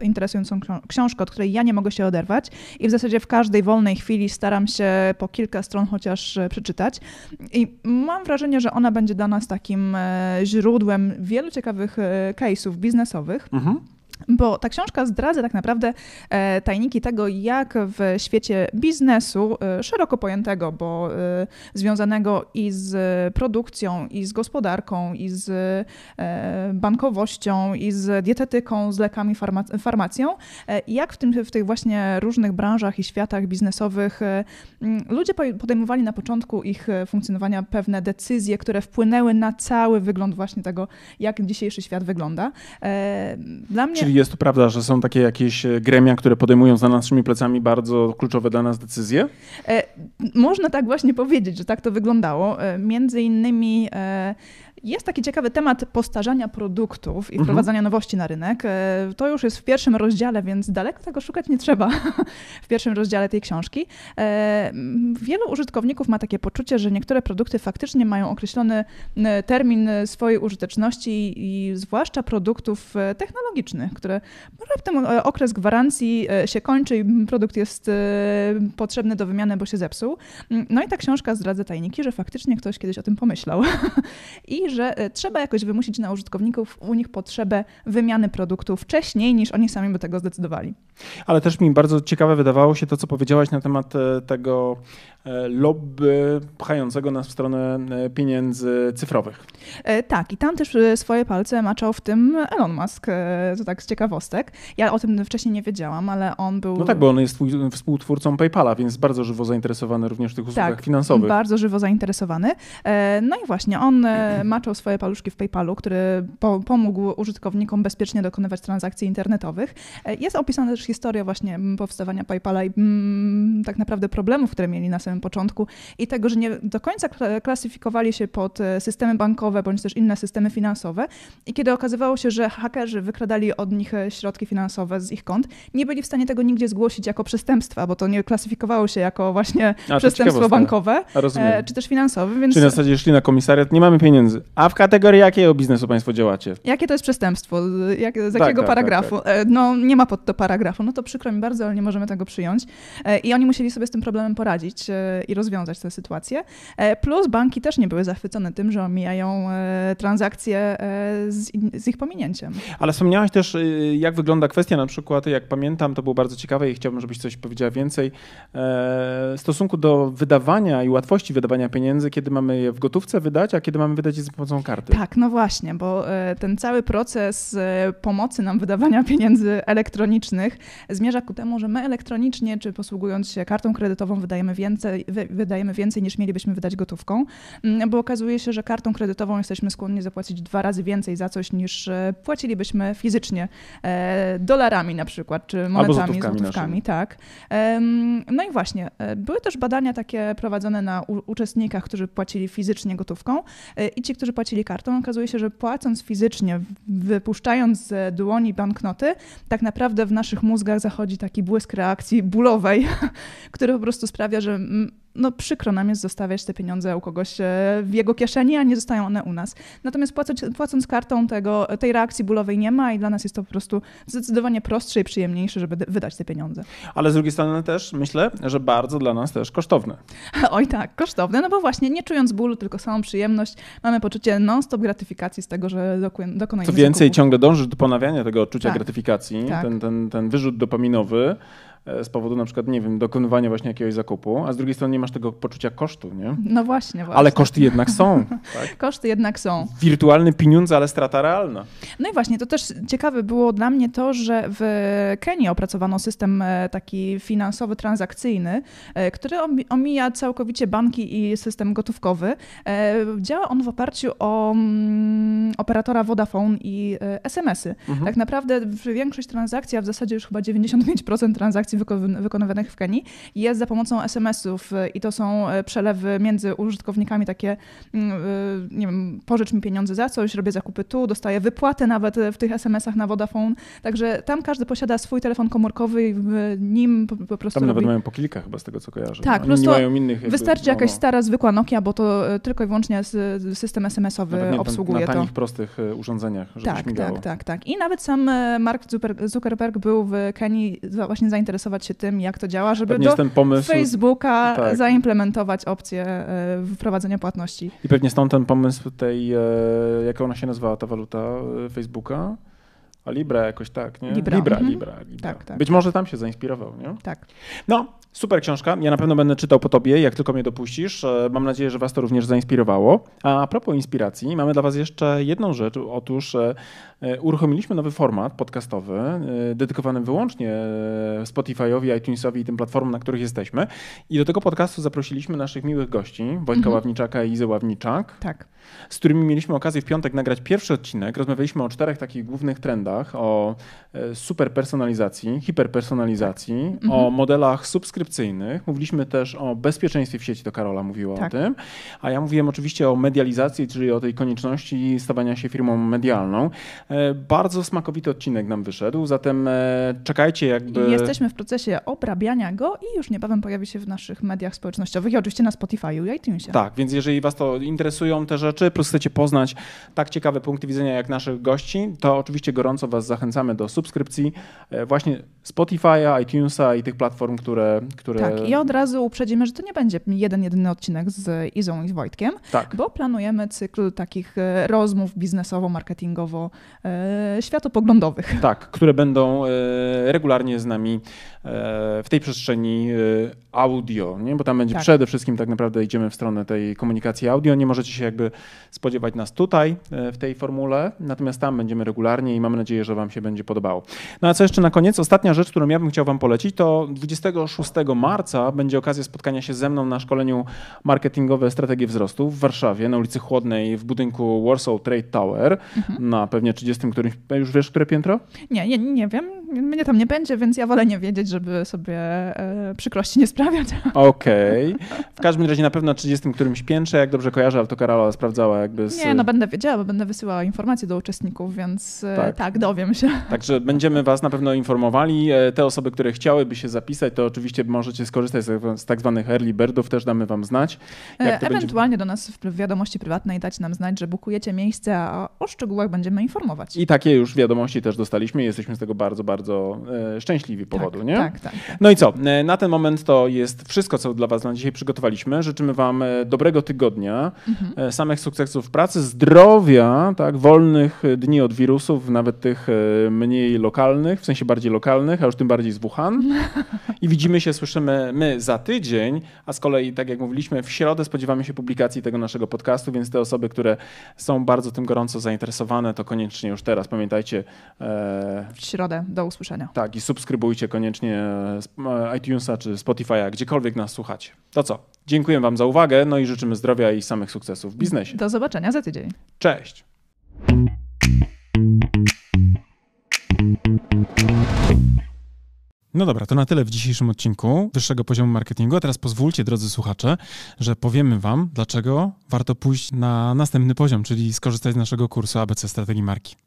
Speaker 2: interesującą książkę, od której ja nie mogę się oderwać i w zasadzie w każdej wolnej chwili staram się po kilka stron chociaż przeczytać. I mam wrażenie, że ona będzie dla nas takim źródłem wielu ciekawych case'ów biznesowych. Mhm bo ta książka zdradza tak naprawdę e, tajniki tego, jak w świecie biznesu, e, szeroko pojętego, bo e, związanego i z produkcją, i z gospodarką, i z bankowością, i z dietetyką, z lekami, farmacją, jak w, tym, w tych właśnie różnych branżach i światach biznesowych ludzie podejmowali na początku ich funkcjonowania pewne decyzje, które wpłynęły na cały wygląd właśnie tego, jak dzisiejszy świat wygląda.
Speaker 1: Dla mnie Czyli jest to prawda, że są takie jakieś e, gremia, które podejmują za naszymi plecami bardzo kluczowe dla nas decyzje? E,
Speaker 2: można tak właśnie powiedzieć, że tak to wyglądało. E, między innymi jest taki ciekawy temat postarzania produktów i mhm. wprowadzania mhm. nowości na rynek. E, to już jest w pierwszym rozdziale, więc daleko tego szukać nie trzeba w pierwszym rozdziale tej książki. E, wielu użytkowników ma takie poczucie, że niektóre produkty faktycznie mają określony termin swojej użyteczności i zwłaszcza produktów e, technologicznych, które raptem okres gwarancji się kończy i produkt jest potrzebny do wymiany, bo się zepsuł. No i ta książka zdradza tajniki, że faktycznie ktoś kiedyś o tym pomyślał i że e, trzeba jakoś wymusić na użytkowników u nich potrzebę wymiany produktów wcześniej, niż oni sami by tego zdecydowali.
Speaker 1: Ale też mi bardzo ciekawe wydawało się to, co powiedziałaś na temat e, tego e, lobby pchającego nas w stronę pieniędzy cyfrowych.
Speaker 2: Tak, i tam też swoje palce maczał w tym Elon Musk, to tak z ciekawostek. Ja o tym wcześniej nie wiedziałam, ale on był...
Speaker 1: No tak, bo on jest współtwórcą PayPala, więc bardzo żywo zainteresowany również w tych usługach tak, finansowych.
Speaker 2: bardzo żywo zainteresowany. No i właśnie, on maczał swoje paluszki w PayPalu, który pomógł użytkownikom bezpiecznie dokonywać transakcji internetowych. Jest opisana też historia właśnie powstawania PayPala i mm, tak naprawdę problemów, które mieli na samym początku i tego, że nie do końca klasyfikowali się pod e, systemy bankowe bądź też inne systemy finansowe. I kiedy okazywało się, że hakerzy wykradali od nich e, środki finansowe z ich kont, nie byli w stanie tego nigdzie zgłosić jako przestępstwa, bo to nie klasyfikowało się jako właśnie A, przestępstwo bankowe e, czy też finansowe. Więc...
Speaker 1: Czyli na zasadzie szli na komisariat, nie mamy pieniędzy. A w kategorii jakiego biznesu Państwo działacie?
Speaker 2: Jakie to jest przestępstwo? Jak, z tak, jakiego tak, paragrafu? Tak, tak. No nie ma pod to paragrafu. No to przykro mi bardzo, ale nie możemy tego przyjąć. E, I oni musieli sobie z tym problemem poradzić e, i rozwiązać tę sytuację. Plus banki też nie były zachwycone tym, że omijają transakcje z, z ich pominięciem.
Speaker 1: Ale wspomniałaś też, jak wygląda kwestia na przykład, jak pamiętam, to było bardzo ciekawe i chciałbym, żebyś coś powiedziała więcej, w stosunku do wydawania i łatwości wydawania pieniędzy, kiedy mamy je w gotówce wydać, a kiedy mamy wydać je za pomocą karty.
Speaker 2: Tak, no właśnie, bo ten cały proces pomocy nam wydawania pieniędzy elektronicznych zmierza ku temu, że my elektronicznie, czy posługując się kartą kredytową, wydajemy więcej, wydajemy więcej niż mielibyśmy wydać gotówką, mm, bo okazuje się, że kartą kredytową jesteśmy skłonni zapłacić dwa razy więcej za coś niż e, płacilibyśmy fizycznie e, dolarami na przykład, czy monetami, Albo złotówkami, złotówkami tak. No i właśnie, e, były też badania takie prowadzone na uczestnikach, którzy płacili fizycznie gotówką i ci, którzy płacili kartą. Okazuje się, że płacąc fizycznie, wypuszczając z dłoni banknoty, tak naprawdę w naszych mózgach zachodzi taki błysk reakcji bólowej, który po prostu sprawia, że no przykro nam jest zostawiać te pieniądze u kogoś e, w jego kieszeni, a nie zostają one u nas. Natomiast płacąc, płacąc kartą tego, tej reakcji bólowej nie ma i dla nas jest to po prostu zdecydowanie prostsze i przyjemniejsze, żeby wydać te pieniądze.
Speaker 1: Ale z drugiej strony też myślę, że bardzo dla nas też kosztowne.
Speaker 2: Oj tak, kosztowne, no bo właśnie nie czując bólu, tylko samą przyjemność, mamy poczucie non-stop gratyfikacji z tego, że dokonujemy
Speaker 1: Co więcej, zakupu. ciągle dążysz do ponawiania tego odczucia tak. gratyfikacji, tak. Ten, ten, ten wyrzut dopaminowy, E, z powodu na przykład, nie wiem, dokonywania właśnie jakiegoś zakupu, a z drugiej strony nie masz tego poczucia kosztu, nie?
Speaker 2: No właśnie, właśnie.
Speaker 1: Ale koszty jednak są.
Speaker 2: Tak? koszty jednak są.
Speaker 1: Wirtualny pieniądze, ale strata realna.
Speaker 2: No i właśnie, to też ciekawe było dla mnie to, że w Kenii opracowano system e, taki finansowy, transakcyjny, e, który omija całkowicie banki i system gotówkowy. Działa on w oparciu o mm, operatora Vodafone i SMS-y. Mhm. Tak naprawdę większość transakcji, a w zasadzie już chyba 95% transakcji transakcji wykonywanych w Kenii jest za pomocą SMS-ów i to są e, przelewy między użytkownikami takie, mm, e, nie wiem, pożycz mi pieniądze za coś, robię zakupy tu, dostaję wypłatę nawet w tych SMS-ach na Vodafone. Także tam każdy posiada swój telefon komórkowy i w nim po, po prostu.
Speaker 1: Tam
Speaker 2: robi...
Speaker 1: nawet mają po kilka chyba z tego, co kojarzę.
Speaker 2: Tak, no. prostu mają innych jakby, wystarczy jakaś no, no. stara, zwykła Nokia, bo to e, tylko i wyłącznie system SMS-owy obsługuje
Speaker 1: na,
Speaker 2: na
Speaker 1: tanich, prostych urządzeniach, żeby
Speaker 2: tak, tak, tak, tak. I nawet sam Mark Zuckerberg był w Kenii właśnie zainteresowany zainteresować się tym, jak to działa, żeby pewnie do pomysł, Facebooka tak. zaimplementować opcję e, wprowadzenia płatności.
Speaker 1: I pewnie stąd ten pomysł tej, e, jak ona się nazywała, ta waluta e, Facebooka? A Libra jakoś tak, nie?
Speaker 2: Libra,
Speaker 1: Libra, mhm. Libra, Libra. Tak, tak. Być może tam się zainspirował, nie?
Speaker 2: Tak.
Speaker 1: No, super książka. Ja na pewno będę czytał po tobie, jak tylko mnie dopuścisz. Mam nadzieję, że was to również zainspirowało. A, propos inspiracji, mamy dla was jeszcze jedną rzecz. Otóż uruchomiliśmy nowy format podcastowy, e, dedykowany wyłącznie e, Spotify'owi, iTunesowi i tym platformom, na których jesteśmy. I do tego podcastu zaprosiliśmy naszych miłych gości, Wojtka mhm. Ławniczaka i Izę Ławniczak,
Speaker 2: tak.
Speaker 1: z którymi mieliśmy okazję w piątek nagrać pierwszy odcinek. Rozmawialiśmy o czterech takich głównych trendach, o superpersonalizacji, hiperpersonalizacji, mhm. o modelach subskrypcyjnych. Mówiliśmy też o bezpieczeństwie w sieci, to Karola mówiła tak. o tym. A ja mówiłem oczywiście o medializacji, czyli o tej konieczności stawania się firmą medialną. E, bardzo smakowity odcinek nam wyszedł, zatem e, czekajcie jakby...
Speaker 2: Jesteśmy w procesie obrabiania go i już niebawem pojawi się w naszych mediach społecznościowych i oczywiście na Spotify i iTunesie.
Speaker 1: Tak, więc jeżeli was to interesują te rzeczy, plus chcecie poznać tak ciekawe punkty widzenia jak naszych gości, to oczywiście gorąco Was zachęcamy do subskrypcji e, właśnie Spotify'a, iTunesa i tych platform, które, które...
Speaker 2: Tak, i od razu uprzedzimy, że to nie będzie jeden, jedyny odcinek z Izą i z Wojtkiem,
Speaker 1: tak.
Speaker 2: bo planujemy cykl takich rozmów biznesowo-marketingowo światopoglądowych.
Speaker 1: Tak, które będą regularnie z nami w tej przestrzeni audio, nie? bo tam będzie tak. przede wszystkim tak naprawdę idziemy w stronę tej komunikacji audio. Nie możecie się jakby spodziewać nas tutaj w tej formule, natomiast tam będziemy regularnie i mamy nadzieję, że Wam się będzie podobało. No a co jeszcze na koniec? Ostatnia rzecz, którą ja bym chciał Wam polecić, to 26 marca będzie okazja spotkania się ze mną na szkoleniu marketingowe strategie wzrostu w Warszawie, na ulicy Chłodnej w budynku Warsaw Trade Tower, mhm. na pewnie 30 którymś. Już wiesz, które piętro?
Speaker 2: Nie, nie, nie wiem. Mnie tam nie będzie, więc ja wolę nie wiedzieć, żeby sobie e, przykrości nie sprawiać.
Speaker 1: Okej. Okay. W każdym razie na pewno na 30 którymś piętrze, jak dobrze kojarzę, ale to Karola sprawdzała jakby z...
Speaker 2: Nie, no będę wiedziała, bo będę wysyłała informacje do uczestników, więc e, tak, tak dowiem się.
Speaker 1: Także będziemy Was na pewno informowali. E, te osoby, które chciałyby się zapisać, to oczywiście możecie skorzystać z tak zwanych early birdów, też damy Wam znać.
Speaker 2: Ewentualnie będzie... do nas w wiadomości prywatnej dać nam znać, że bukujecie miejsce, a o szczegółach będziemy informować.
Speaker 1: I takie już wiadomości też dostaliśmy. Jesteśmy z tego bardzo, bardzo e, szczęśliwi powodu,
Speaker 2: tak,
Speaker 1: nie?
Speaker 2: Tak, tak, tak.
Speaker 1: No i co? Na ten moment to jest wszystko, co dla Was na dzisiaj przygotowaliśmy. Życzymy Wam dobrego tygodnia, mhm. samych sukcesów w pracy, zdrowia, tak, wolnych dni od wirusów, nawet tych e, mniej lokalnych, w sensie bardziej lokalnych, a już tym bardziej z Wuhan. I widzimy się, słyszymy my za tydzień, a z kolei, tak jak mówiliśmy, w środę spodziewamy się publikacji tego naszego podcastu, więc te osoby, które są bardzo tym gorąco zainteresowane, to koniecznie już teraz pamiętajcie.
Speaker 2: E, w środę, do usłyszenia.
Speaker 1: Tak, i subskrybujcie koniecznie e, iTunesa czy Spotify'a, gdziekolwiek nas słuchacie. To co? Dziękuję Wam za uwagę, no i życzymy zdrowia i samych sukcesów w biznesie.
Speaker 2: Do zobaczenia za tydzień.
Speaker 1: Cześć. No dobra, to na tyle w dzisiejszym odcinku wyższego poziomu marketingu. A teraz pozwólcie, drodzy słuchacze, że powiemy Wam, dlaczego warto pójść na następny poziom, czyli skorzystać z naszego kursu ABC Strategii Marki.